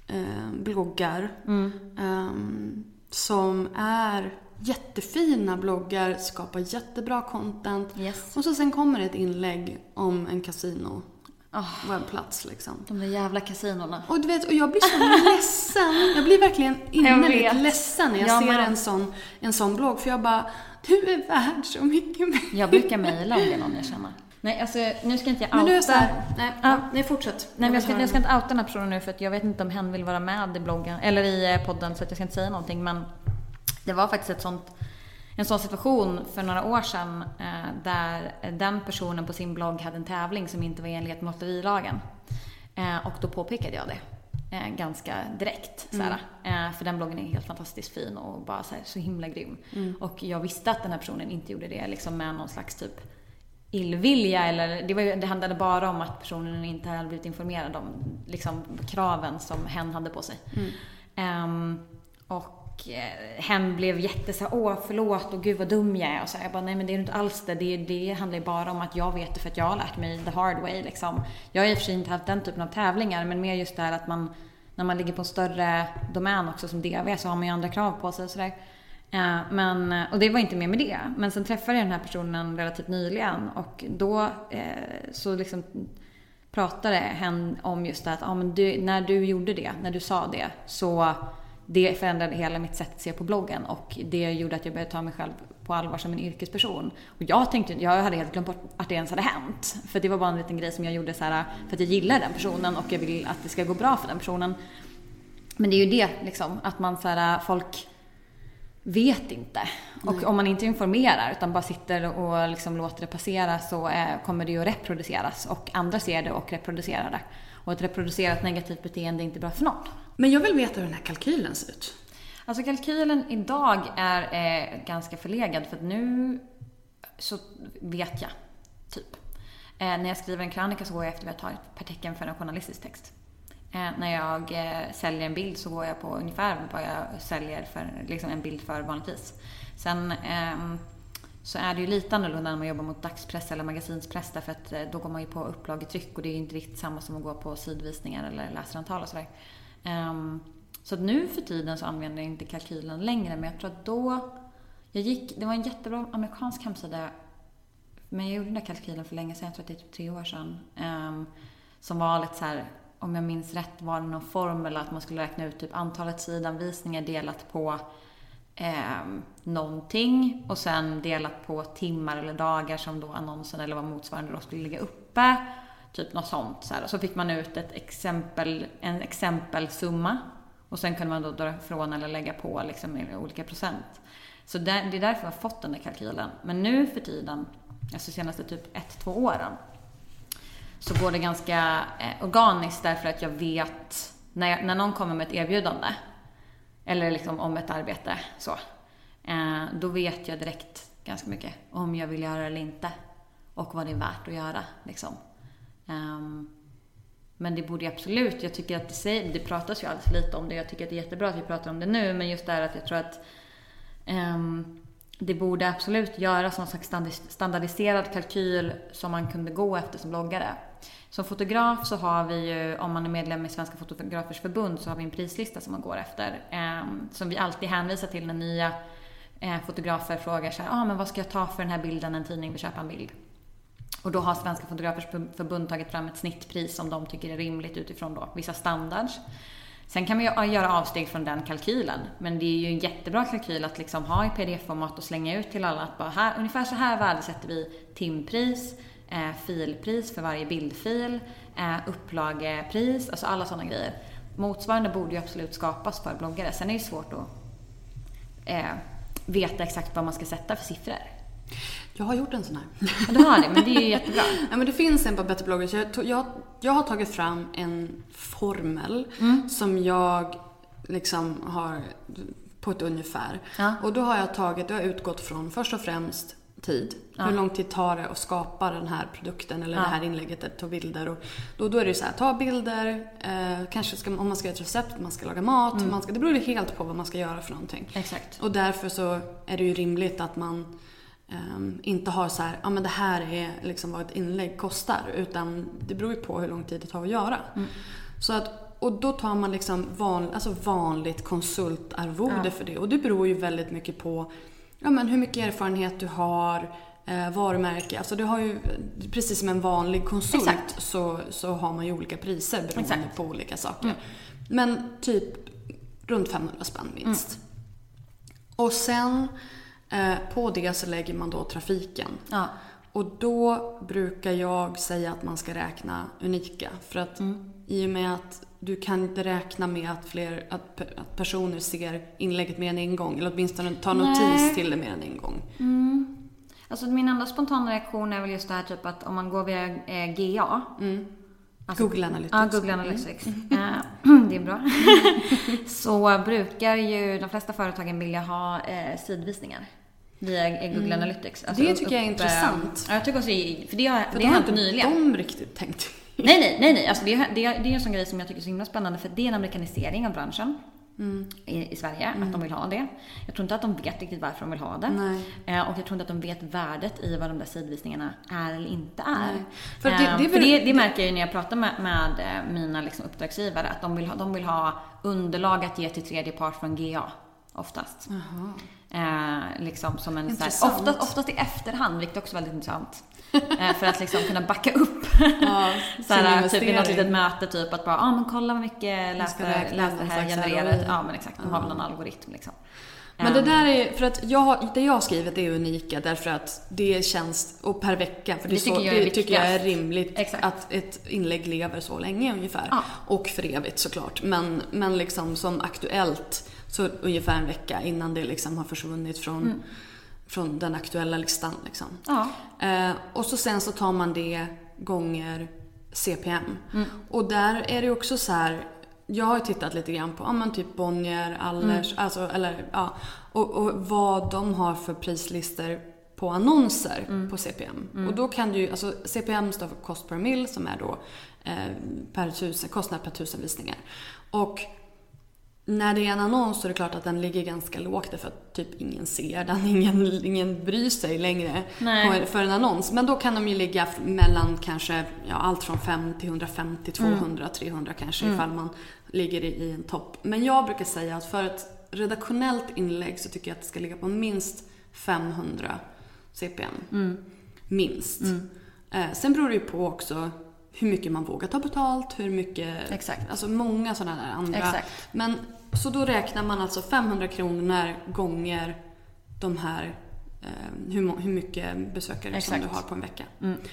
eh, bloggar Mm. ehm, som är jättefina bloggar, skapar jättebra content. Yes. Och så sen kommer det ett inlägg om en kasino Oh, webbplats liksom. de där jävla kasinona. Och du vet, och jag blir så ledsen. Jag blir verkligen innerligt ledsen när jag Jag ser en sån, en sån blogg. För jag bara, du är värd så mycket mer. Jag brukar mejla om det någon jag känner. Nej, alltså nu ska inte jag outa. Men du är såhär, nej, Ja. ja. nej fortsätt. Nej, men jag ska, jag ska inte outa den här personen nu för att jag vet inte om hen vill vara med i bloggen, eller i eh, podden så att jag ska inte säga någonting men det var faktiskt ett sånt, en sån situation för några år sedan eh, där den personen på sin blogg hade en tävling som inte var i enlighet med lotterilagen. Eh, och då påpekade jag det. Eh, ganska direkt. Såhär. Eh, för den bloggen är helt fantastiskt fin och bara såhär, så himla grym. Och jag visste att den här personen inte gjorde det liksom med någon slags typ illvilja eller det, var ju, det handlade bara om att personen inte hade blivit informerad om liksom, kraven som hen hade på sig. Ehm, och eh, Eh, hen blev jätte så här, åh förlåt och gud vad dum jag är. Och så här, jag bara, nej men det är inte alls det. det. Det handlar ju bara om att jag vet det för att jag har lärt mig the hard way liksom. Jag har i och för sig inte haft den typen av tävlingar men mer just det här att man, när man ligger på en större domän också som DV så har man ju andra krav på sig och sådär. Eh, men, och det var inte mer med det. Men sen träffade jag den här personen relativt nyligen och då eh, så liksom pratade hen om just det att ah, men du, när du gjorde det, när du sa det, så det förändrade hela mitt sätt att se på bloggen och det gjorde att jag började ta mig själv på allvar som en yrkesperson. Och jag tänkte, jag hade helt glömt bort att det ens hade hänt. För det var bara en liten grej som jag gjorde så här för att jag gillar den personen och jag vill att det ska gå bra för den personen. Men det är ju det liksom, att man så här, folk vet inte. Och om man inte informerar utan bara sitter och liksom låter det passera så eh, kommer det ju att reproduceras och andra ser det och reproducerar det. Och ett reproducerat negativt beteende är inte bra för någon. Men jag vill veta hur den här kalkylen ser ut. Alltså kalkylen idag är eh, ganska förlegad för att nu så vet jag, typ. Eh, när jag skriver en krönika så går jag efter vad jag tar per tecken för en journalistisk text. Eh, när jag eh, säljer en bild så går jag på ungefär vad jag säljer för liksom en bild för vanligtvis. Sen ehm, så är det ju lite annorlunda när man jobbar mot dagspress eller magasinspress därför att eh, då går man ju på upplagetryck och det är ju inte riktigt samma som att gå på sidvisningar eller läsarantal och sådär. Ehm, så att nu för tiden så använder jag inte kalkylen längre men jag tror att då jag gick, det var en jättebra amerikansk hemsida men jag gjorde den där kalkylen för länge sedan, jag tror att det är typ tre år sedan. Um, som var lite så här, om jag minns rätt var det någon formel att man skulle räkna ut typ antalet sidanvisningar delat på eh, någonting och sen delat på timmar eller dagar som då annonsen eller vad motsvarande då skulle ligga uppe. Typ något sånt. Så, här. så fick man ut ett exempel, en exempelsumma och sen kunde man då dra ifrån eller lägga på liksom olika procent. Så det, är därför jag har fått den där kalkylen. Men nu för tiden, alltså senaste typ ett, två åren, så går det ganska eh, organiskt därför att jag vet när, jag, när någon kommer med ett erbjudande eller liksom om ett arbete så. Eh, då vet jag direkt ganska mycket om jag vill göra det eller inte. Och vad det är värt att göra. Liksom. Um, men det borde absolut, jag tycker att det, säger, det pratas ju alldeles för lite om det. Jag tycker att det är jättebra att vi pratar om det nu. Men just det här att jag tror att um, det borde absolut göras någon slags standardiserad kalkyl som man kunde gå efter som bloggare. Som fotograf så har vi ju, om man är medlem i Svenska Fotografers Förbund, så har vi en prislista som man går efter. Eh, som vi alltid hänvisar till när nya eh, fotografer frågar så här, ah, men vad ska jag ta för den här bilden när en tidning vill köpa en bild? Och då har Svenska Fotografers Förbund tagit fram ett snittpris som de tycker är rimligt utifrån då vissa standards. Sen kan man ju göra avsteg från den kalkylen, men det är ju en jättebra kalkyl att liksom ha i pdf-format och slänga ut till alla att bara här, ungefär så här värdesätter vi timpris, eh, filpris för varje bildfil, eh, upplagepris, alltså alla sådana grejer. Motsvarande borde ju absolut skapas för bloggare. Sen är det ju svårt att eh, veta exakt vad man ska sätta för siffror. Jag har gjort en sån här. Ja, du har det, men det är ju jättebra. ja, men det finns en på Bättre bloggar. Så jag, jag, jag har tagit fram en formel mm. som jag liksom har på ett ungefär. Ja. Och då har jag tagit, jag har utgått från först och främst tid. Ja. Hur lång tid tar det att skapa den här produkten eller ja. det här inlägget, att ta bilder. Och då, då är det så här, ta bilder, eh, kanske ska, om man ska göra ett recept, man ska laga mat. Mm. Man ska, det beror ju helt på vad man ska göra för någonting. Exakt. Och därför så är det ju rimligt att man Um, inte har så här, ja men det här är liksom vad ett inlägg kostar. Utan det beror ju på hur lång tid det tar att göra. Mm. Så att, och då tar man liksom van, alltså vanligt konsultarvode ja. för det. Och det beror ju väldigt mycket på ja, men hur mycket erfarenhet du har, eh, varumärke. Alltså du har ju, precis som en vanlig konsult så, så har man ju olika priser beroende Exakt. på olika saker. Mm. Men typ runt 500 spänn minst. Mm. Och sen på det så lägger man då trafiken. Ja. Och då brukar jag säga att man ska räkna unika. För att mm. i och med att du kan inte räkna med att, fler, att, att personer ser inlägget mer än en gång. Eller åtminstone tar notis Nej. till det mer än en gång. Mm. Alltså min enda spontana reaktion är väl just det här typ att om man går via eh, GA. Mm. Alltså, Google Analytics. Ja, Google Analytics. Mm. Det är bra. så brukar ju de flesta företagen vilja ha eh, sidvisningar via Google mm. Analytics. Alltså det tycker upp, jag är intressant. Ja, jag tycker också, för det har, för det har hänt nyligen. De riktigt tänkt. Nej, nej, nej, nej. Alltså det, det, det är en sån grej som jag tycker är så himla spännande för det är en amerikanisering av branschen. Mm. I, i, Sverige, mm. att de vill ha det. Jag tror inte att de vet riktigt varför de vill ha det. Eh, och jag tror inte att de vet värdet i vad de där sidvisningarna är eller inte är. För, det, eh, det, för det, det, märker jag ju när jag pratar med, med eh, mina liksom, uppdragsgivare, att de vill, ha, de vill ha underlag att ge till tredje part från GA, oftast. Eh, liksom som en, så här, oftast, oftast i efterhand, vilket också är väldigt intressant. Eh, för att liksom kunna backa upp. Ja, såhär, typ i något litet möte, typ att bara, ja ah, men kolla vad mycket läsare, läsare här genererat. Ja men exakt, de har väl någon algoritm liksom. Men det där är, för att jag, det jag har skrivit är unika därför att det känns, och per vecka, för det, det tycker, så, jag, är det tycker jag är rimligt Exakt. att ett inlägg lever så länge ungefär. Ja. Och för evigt såklart. Men, men liksom som aktuellt så ungefär en vecka innan det liksom har försvunnit från, mm. från den aktuella listan. Liksom. Ja. Eh, och så sen så tar man det gånger CPM. Mm. Och där är det också så här, jag har tittat lite grann på ja, men typ Bonnier, Allers, mm. alltså, eller, ja, och, och, vad de har för prislistor på annonser mm. på CPM. Mm. Och då kan du alltså CPM står för cost per mil som är då eh, per tusen, kostnad per tusen visningar. Och när det är en annons så är det klart att den ligger ganska lågt därför att typ ingen ser den. Ingen, ingen bryr sig längre Nej. för en annons. Men då kan de ju ligga mellan kanske ja, allt från 5 till 150, 200, 300 kanske ifall man ligger i, i en topp. Men jag brukar säga att för ett redaktionellt inlägg så tycker jag att det ska ligga på minst 500 CPM. Minst. Eh, sen beror det ju på också hur mycket man vågar ta betalt, hur mycket... Exakt. Alltså många sådana där andra. Exakt. Men så då räknar man alltså 500 kronor gånger de här eh, hur, hur mycket besökare som Exakt. du har på en vecka.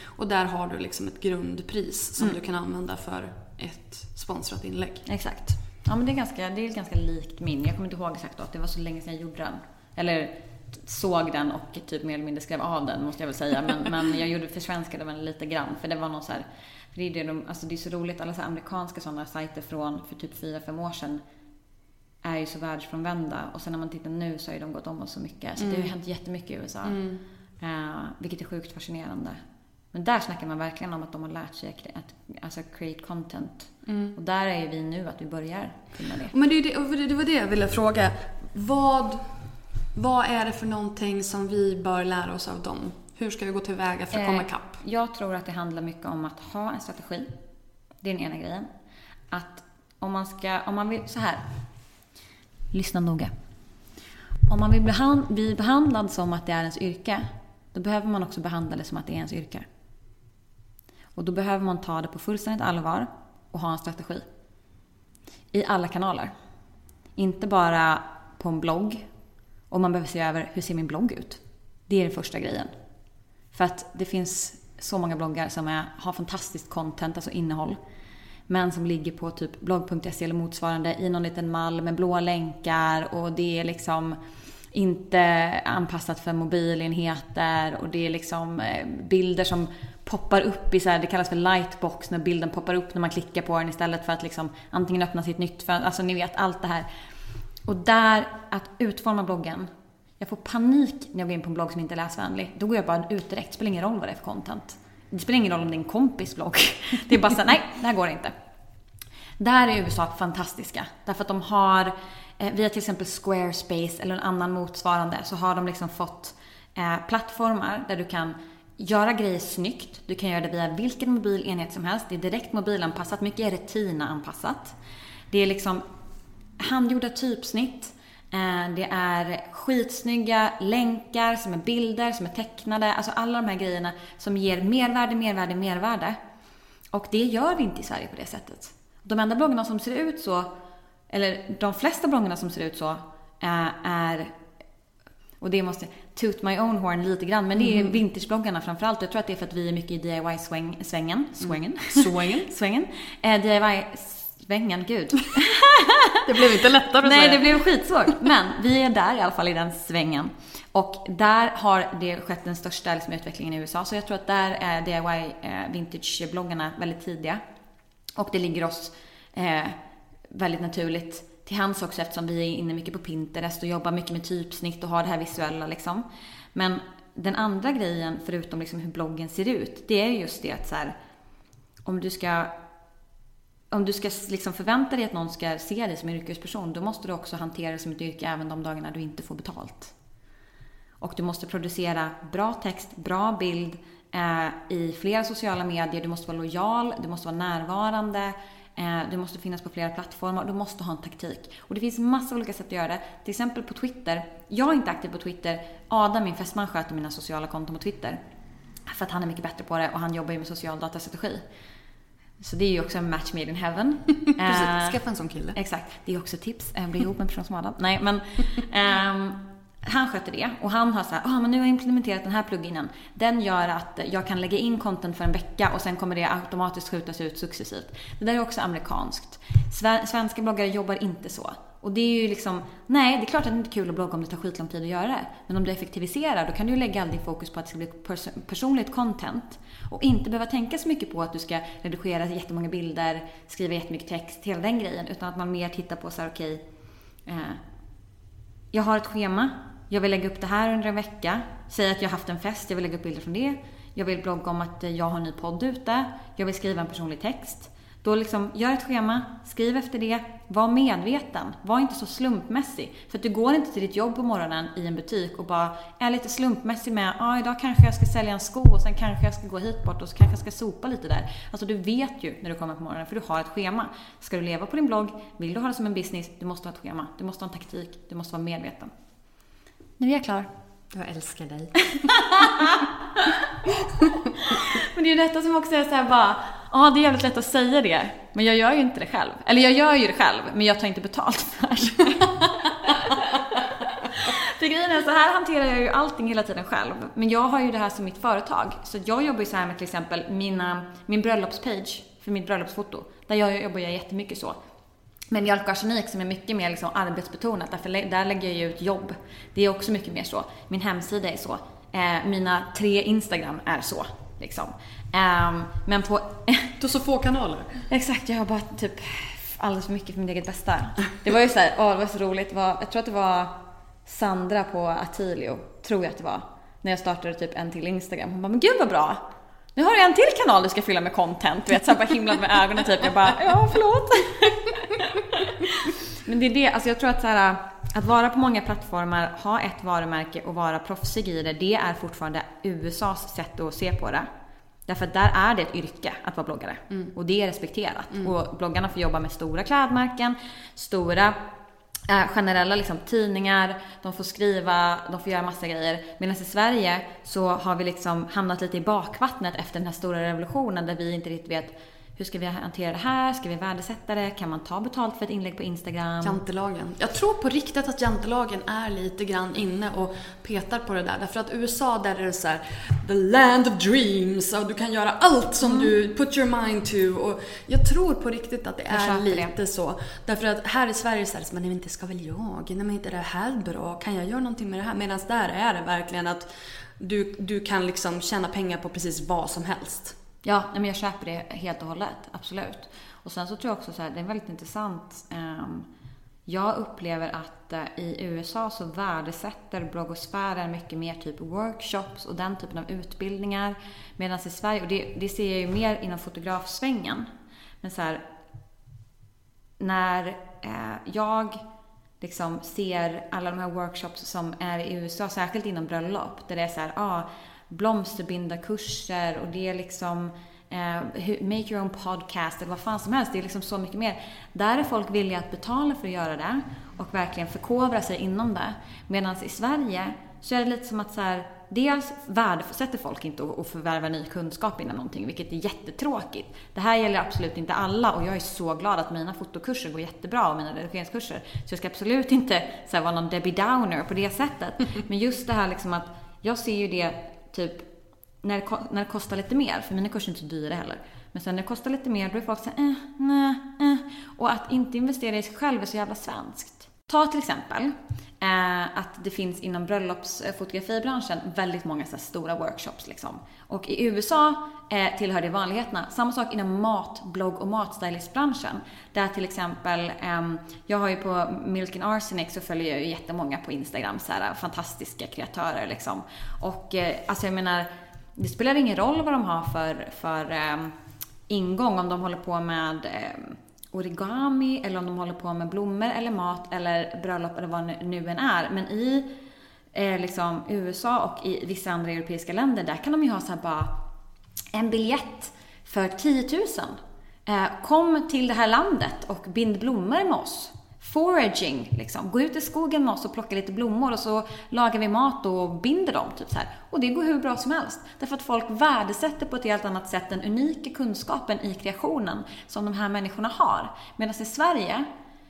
Och där har du liksom ett grundpris som du kan använda för ett sponsrat inlägg. Exakt. Ja men det är, ganska, det är ganska likt min. Jag kommer inte ihåg exakt då, att det var så länge sedan jag gjorde den. Eller såg den och typ mer eller mindre skrev av den måste jag väl säga. Men, men jag gjorde försvenskade den lite grann. För det var någon så här, det är, det, de, alltså det är så roligt, alla så amerikanska sådana sajter från för typ 4-5 år sedan är ju så världsfrånvända. Och sen när man tittar nu så har ju de gått om oss så mycket. Så det har ju hänt jättemycket i USA. Eh, vilket är sjukt fascinerande. Men där snackar man verkligen om att de har lärt sig att alltså create content. Och där är ju vi nu, att vi börjar kunna det. Men det, det det var det jag ville fråga. Vad, vad är det för någonting som vi bör lära oss av dem? Hur ska vi gå tillväga för att komma Eh, ikapp? Jag tror att det handlar mycket om att ha en strategi. Det är den ena grejen. Att om man ska, om man vill, så här. Lyssna noga. Om man vill behand, bli behandlad som att det är ens yrke, då behöver man också behandla det som att det är ens yrke. Och då behöver man ta det på fullständigt allvar och ha en strategi. I alla kanaler. Inte bara på en blogg. Och man behöver se över, hur ser min blogg ut? Det är den första grejen. För att det finns så många bloggar som är, har fantastiskt content, alltså innehåll. Men som ligger på typ blogg.se eller motsvarande i någon liten mall med blåa länkar och det är liksom inte anpassat för mobilenheter och det är liksom eh, bilder som poppar upp i så här, det kallas för lightbox när bilden poppar upp när man klickar på den istället för att liksom antingen öppna sitt nytt fönster, alltså ni vet allt det här. Och där, att utforma bloggen. Jag får panik när jag går in på en blogg som inte är läsvänlig. Då går jag bara ut direkt. Det spelar ingen roll vad det är för content. Det spelar ingen roll om det är en kompis blogg. Det är bara såhär, nej, det här går inte. Där är USA fantastiska. Därför att de har, eh, via till exempel Squarespace eller en annan motsvarande, så har de liksom fått eh, plattformar där du kan göra grejer snyggt. Du kan göra det via vilken mobilenhet som helst. Det är direkt mobilanpassat. Mycket är retina-anpassat. Det är liksom handgjorda typsnitt. Eh, Det är skitsnygga länkar som är bilder, som är tecknade. Alltså alla de här grejerna som ger mervärde, mervärde, mervärde. Och det gör vi inte i Sverige på det sättet. De enda bloggarna som ser ut så, eller de flesta bloggarna som ser ut så, eh, är och det måste toot my own horn lite grann, men det är vintagebloggarna framförallt. Jag tror att det är för att vi är mycket i DIY-svängen. Svängen? Svängen. Svängen. Eh, DIY-svängen, gud. Det blev inte lättare Nej, det blev skitsvårt. Men vi är där i alla fall i den svängen. Och där har det skett den största liksom, utvecklingen i USA. Så jag tror att där är DIY eh, vintage-bloggarna väldigt tidiga. Och det ligger oss eh, väldigt naturligt till hands också eftersom vi är inne mycket på Pinterest och jobbar mycket med typsnitt och har det här visuella liksom. Men den andra grejen, förutom liksom hur bloggen ser ut, det är just det att så här, om du ska om du ska liksom förvänta dig att någon ska se dig som en yrkesperson, då måste du också hantera det som ett yrke även de dagarna du inte får betalt. Och du måste producera bra text, bra bild eh, i flera sociala medier. Du måste vara lojal, du måste vara närvarande, eh, du måste finnas på flera plattformar du måste ha en taktik. Och det finns massa olika sätt att göra det. Till exempel på Twitter. Jag är inte aktiv på Twitter. Adam, min fästman, sköter mina sociala konton på Twitter. För att han är mycket bättre på det och han jobbar ju med social datastrategi. Så det är ju också en match made in heaven. Precis, Eh, skaffa en sån kille. Exakt. Det är också tips. Eh, Bli ihop med en person som Adam. Nej, men ehm, han sköter det. Och han har så här, ah, men nu har jag implementerat den här pluginen. Den gör att jag kan lägga in content för en vecka och sen kommer det automatiskt skjutas ut successivt. Det där är också amerikanskt. Sve- Svenska bloggare jobbar inte så. Och det är ju liksom, nej det är klart att det inte är kul att blogga om det tar skitlång tid att göra det. Men om du effektiviserar då kan du ju lägga all din fokus på att det ska bli pers- personligt content. Och inte behöva tänka så mycket på att du ska redigera jättemånga bilder, skriva jättemycket text, hela den grejen. Utan att man mer tittar på så här, okej, eh, jag har ett schema. Jag vill lägga upp det här under en vecka. Säg att jag har haft en fest, jag vill lägga upp bilder från det. Jag vill blogga om att jag har en ny podd ute. Jag vill skriva en personlig text. Då liksom, gör ett schema, skriv efter det, var medveten, var inte så slumpmässig. För att du går inte till ditt jobb på morgonen i en butik och bara är lite slumpmässig med, ja ah, idag kanske jag ska sälja en sko och sen kanske jag ska gå hit bort och så kanske jag ska sopa lite där. Alltså du vet ju när du kommer på morgonen, för du har ett schema. Ska du leva på din blogg, vill du ha det som en business, du måste ha ett schema, du måste ha en taktik, du måste vara medveten. Nu är jag klar. Jag älskar dig. Men det är ju detta som också är såhär bara, ja det är jävligt lätt att säga det, men jag gör ju inte det själv. Eller jag gör ju det själv, men jag tar inte betalt för det. för grejen är så här hanterar jag ju allting hela tiden själv. Men jag har ju det här som mitt företag. Så jag jobbar ju så här med till exempel mina, min bröllopspage för mitt bröllopsfoto. Där jag jobbar jag jättemycket så. Men Mjölk och arsenik som är mycket mer liksom arbetsbetonat, därför där lägger jag ju ut jobb. Det är också mycket mer så. Min hemsida är så. Eh, mina tre Instagram är så. Liksom. Eh, men på... du har så få kanaler. Exakt, jag har bara typ alldeles för mycket för mitt eget bästa. Det var ju så här, åh, det var så roligt. Det var, jag tror att det var Sandra på Atilio, tror jag att det var. När jag startade typ en till Instagram. Hon bara, men gud vad bra! Nu har du en till kanal du ska fylla med content. Du vet, så bara himlat med ögonen typ. Jag bara, ja förlåt. Men det är det, alltså jag tror att så här, att vara på många plattformar, ha ett varumärke och vara proffsig i det, det är fortfarande USAs sätt att se på det. Därför att där är det ett yrke att vara bloggare. Mm. Och det är respekterat. Mm. Och bloggarna får jobba med stora klädmärken, stora eh, generella liksom, tidningar, de får skriva, de får göra massa grejer. Medan i Sverige så har vi liksom hamnat lite i bakvattnet efter den här stora revolutionen där vi inte riktigt vet hur ska vi hantera det här? Ska vi värdesätta det? Kan man ta betalt för ett inlägg på Instagram? Jantelagen. Jag tror på riktigt att jantelagen är lite grann inne och petar på det där. Därför att USA, där är det så här, the land of dreams och du kan göra allt som mm. du put your mind to. Och jag tror på riktigt att det är lite det. så. Därför att här i Sverige så är det så, men inte ska väl jag? Nej men inte det här bra? Kan jag göra någonting med det här? Medan där är det verkligen att du, du kan liksom tjäna pengar på precis vad som helst. Ja, men jag köper det helt och hållet. Absolut. Och sen så tror jag också så här, det är väldigt intressant. Ehm, jag upplever att eh, i USA så värdesätter bloggosfären mycket mer typ workshops och den typen av utbildningar. Medan i Sverige, och det, det ser jag ju mer inom fotografsvängen. Men så här, när eh, jag liksom ser alla de här workshops som är i USA, särskilt inom bröllop, där det är så här, ah, blomsterbindarkurser och det är liksom eh, make your own podcast eller vad fan som helst. Det är liksom så mycket mer. Där är folk villiga att betala för att göra det och verkligen förkovra sig inom det. Medan i Sverige så är det lite som att så här, dels värdesätter folk inte att förvärva ny kunskap inom någonting, vilket är jättetråkigt. Det här gäller absolut inte alla och jag är så glad att mina fotokurser går jättebra och mina redigeringskurser. Så jag ska absolut inte så här, vara någon Debbie Downer på det sättet. Men just det här liksom att jag ser ju det typ när det, när det kostar lite mer, för mina kurser är inte så dyra heller. Men sen när det kostar lite mer, då är folk såhär, eh, nej, eh. Och att inte investera i sig själv är så jävla svenskt. Ta till exempel eh, att det finns inom bröllopsfotografibranschen eh, väldigt många så stora workshops. Liksom. Och i USA eh, tillhör det vanligheterna. Samma sak inom matblogg och matstylistbranschen. Där till exempel, eh, jag har ju på Milk and Arsenic så följer jag ju jättemånga på Instagram, så här, fantastiska kreatörer liksom. Och eh, alltså jag menar, det spelar ingen roll vad de har för, för eh, ingång, om de håller på med eh, origami eller om de håller på med blommor eller mat eller bröllop eller vad det nu än är. Men i eh, liksom USA och i vissa andra europeiska länder, där kan de ju ha så bara en biljett för 10 000. Eh, kom till det här landet och bind blommor med oss foraging, liksom. Gå ut i skogen med oss och plocka lite blommor och så lagar vi mat och binder dem. Typ så här. Och det går hur bra som helst. Därför att folk värdesätter på ett helt annat sätt den unika kunskapen i kreationen som de här människorna har. Medan i Sverige,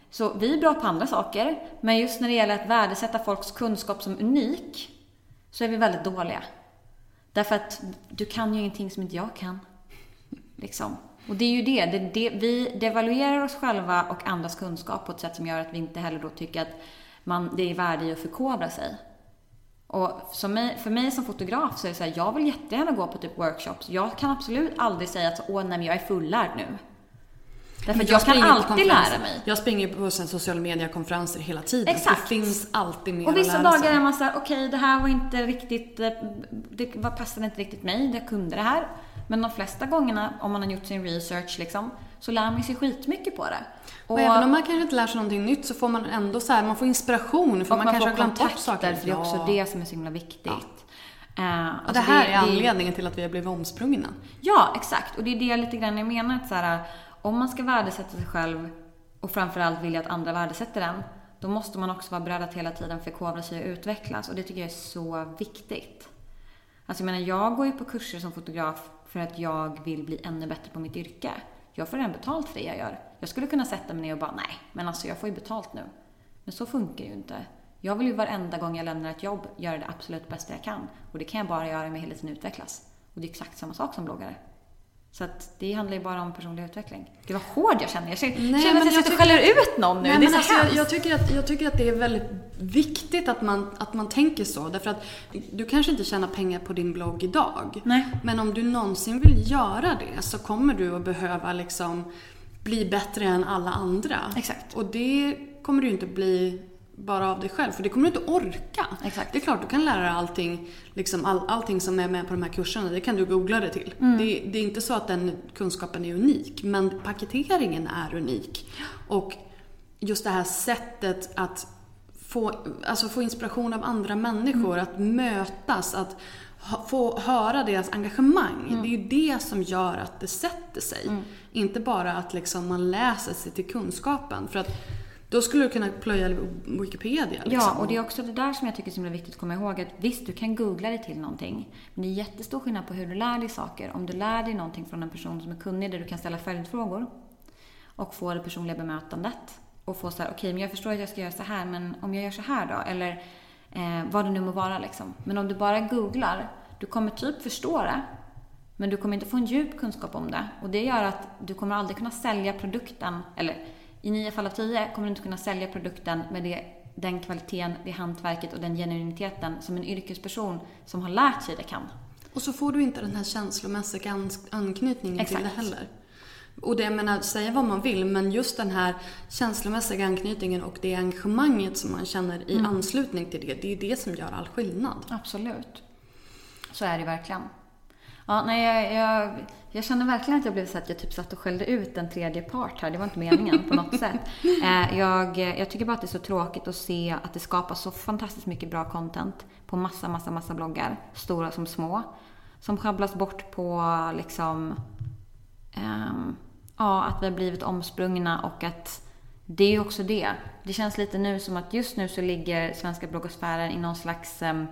så vi är bra på andra saker, men just när det gäller att värdesätta folks kunskap som unik, så är vi väldigt dåliga. Därför att du kan ju ingenting som inte jag kan. Liksom. Och det är ju det, det, det, vi devaluerar oss själva och andras kunskap på ett sätt som gör att vi inte heller då tycker att man, det är värde i att förkovra sig. Och som mig, för mig som fotograf så är det så här, jag vill jättegärna gå på typ workshops. Jag kan absolut aldrig säga att åh nej men jag är fullärd nu. Därför att jag, jag kan alltid lära mig. Jag springer på sociala mediekonferenser hela tiden. Exakt. Det finns alltid mer Och vissa att lära dagar är man såhär, okej okay, det här var inte riktigt, eh, det passade inte riktigt mig, jag kunde det här. Men de flesta gångerna, om man har gjort sin research liksom, så lär man sig skitmycket på det. Och, och även om man kanske inte lär sig någonting nytt så får man ändå så här, man får inspiration för man, man kanske har glömt bort saker. För det är också det som är så himla viktigt. Ja. Uh, alltså och det här det, är anledningen till att vi har blivit omsprungna. Ja, exakt. Och det är det lite grann jag menar. Att så här, om man ska värdesätta sig själv och framförallt vilja att andra värdesätter den, då måste man också vara beredd att hela tiden förkovra sig och utvecklas. Och det tycker jag är så viktigt. Alltså jag menar, jag går ju på kurser som fotograf för att jag vill bli ännu bättre på mitt yrke. Jag får redan betalt för det jag gör. Jag skulle kunna sätta mig ner och bara, nej, men alltså jag får ju betalt nu. Men så funkar ju inte. Jag vill ju varenda gång jag lämnar ett jobb göra det absolut bästa jag kan. Och det kan jag bara göra med hela tiden utvecklas. Och det är exakt samma sak som bloggare. Så att det handlar ju bara om personlig utveckling. Gud vad hård jag känner. Jag känner, nej, känner att jag, jag sitter och skäller ut någon nu. Nej, det är så alltså, jag, jag, tycker att, jag tycker att det är väldigt viktigt att man, att man tänker så. Därför att du kanske inte tjänar pengar på din blogg idag. Nej. Men om du någonsin vill göra det så kommer du att behöva liksom bli bättre än alla andra. Exakt. Och det kommer du inte bli bara av dig själv. För det kommer du inte orka. Exakt. Det är klart, du kan lära dig allting, liksom all, allting som är med på de här kurserna. Det kan du googla det till. Mm. Det, det, är inte så att den kunskapen är unik. Men paketeringen är unik. Och just det här sättet att få, alltså få inspiration av andra människor, mm. att mötas, att få höra deras engagemang. Mm. Det är ju det som gör att det sätter sig. Mm. Inte bara att liksom man läser sig till kunskapen. För att då skulle du kunna plöja Wikipedia. Liksom. Ja, och det är också det där som jag tycker är så viktigt att komma ihåg. Att visst, du kan googla dig till någonting. Men det är jättestor skillnad på hur du lär dig saker. Om du lär dig någonting från en person som är kunnig, där du kan ställa följdfrågor och få det personliga bemötandet. Och få så här, okej, okay, men jag förstår att jag ska göra så här, men om jag gör så här då? Eller eh, vad det nu må vara liksom. Men om du bara googlar, du kommer typ förstå det. Men du kommer inte få en djup kunskap om det. Och det gör att du kommer aldrig kunna sälja produkten, eller i nio fall av tio kommer du inte kunna sälja produkten med det, den kvaliteten, det hantverket och den genuiniteten som en yrkesperson som har lärt sig det kan. Och så får du inte den här känslomässiga anknytningen Exakt. till det heller. Och det, jag menar, säga vad man vill, men just den här känslomässiga anknytningen och det engagemanget som man känner i mm. anslutning till det, det är det som gör all skillnad. Absolut. Så är det verkligen. Ja, nej, jag, jag, jag känner verkligen att jag blev så att jag typ satt och skällde ut en tredje part här. Det var inte meningen på något sätt. Eh, jag, jag tycker bara att det är så tråkigt att se att det skapas så fantastiskt mycket bra content på massa, massa, massa bloggar. Stora som små. Som schabblas bort på liksom... Um, ja, att vi har blivit omsprungna och att det är ju också det. Det känns lite nu som att just nu så ligger svenska bloggosfären i någon slags um,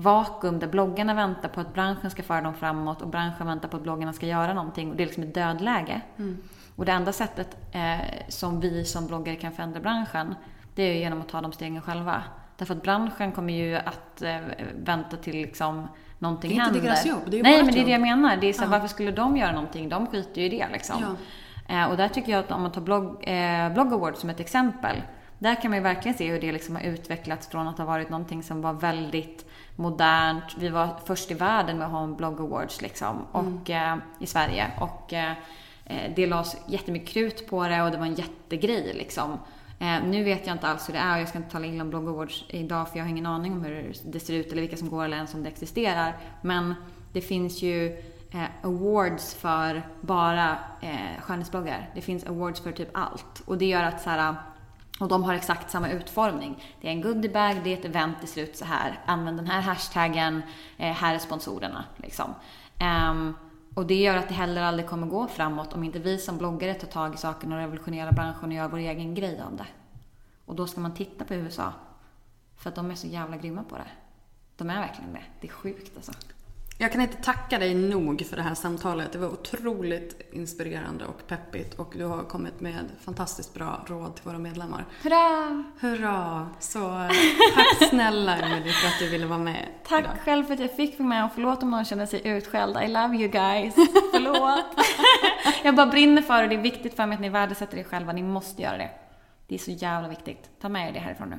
vakuum där bloggarna väntar på att branschen ska föra dem framåt och branschen väntar på att bloggarna ska göra någonting. Och det är liksom ett dödläge. Mm. Och det enda sättet eh, som vi som bloggare kan förändra branschen, det är ju genom att ta de stegen själva. Därför att branschen kommer ju att eh, vänta till liksom någonting händer. Det är inte deras jobb, det är Nej, men det är det jag menar. Det är så, ja. Varför skulle de göra någonting? De skiter ju i det liksom. Ja. Eh, och där tycker jag att om man tar blogg, eh, blogg Awards som ett exempel. Där kan man ju verkligen se hur det liksom har utvecklats från att ha varit någonting som var väldigt modernt. Vi var först i världen med att ha en blogg awards liksom, och, mm. i Sverige. Och eh, eh, det lades jättemycket krut på det och det var en jättegrej liksom. Nu vet jag inte alls hur det är och jag ska inte tala illa om blogg awards idag för jag har ingen aning om hur det ser ut eller vilka som går eller ens om det existerar. Men det finns ju awards för bara eh, skönhetsbloggar. Det finns awards för typ allt. Och det gör att så här, och de har exakt samma utformning. Det är en goodiebag, det är ett event, det ser ut så här. Använd den här hashtaggen, eh, här är sponsorerna. Liksom. Um, och det gör att det heller aldrig kommer gå framåt om inte vi som bloggare tar tag i saken och revolutionerar branschen och gör vår egen grej av det. Och då ska man titta på USA. För att de är så jävla grymma på det. De är verkligen det. Det är sjukt alltså. Jag kan inte tacka dig nog för det här samtalet. Det var otroligt inspirerande och peppigt och du har kommit med fantastiskt bra råd till våra medlemmar. Hurra! Hurra! Så tack snälla Emelie för att du ville vara med Tack idag. själv för att jag fick vara med och förlåt om någon känner sig utskälld. I love you guys. Förlåt. jag bara brinner för det. Det är viktigt för mig att ni värdesätter er själva. Ni måste göra det. Det är så jävla viktigt. Ta med er det härifrån nu.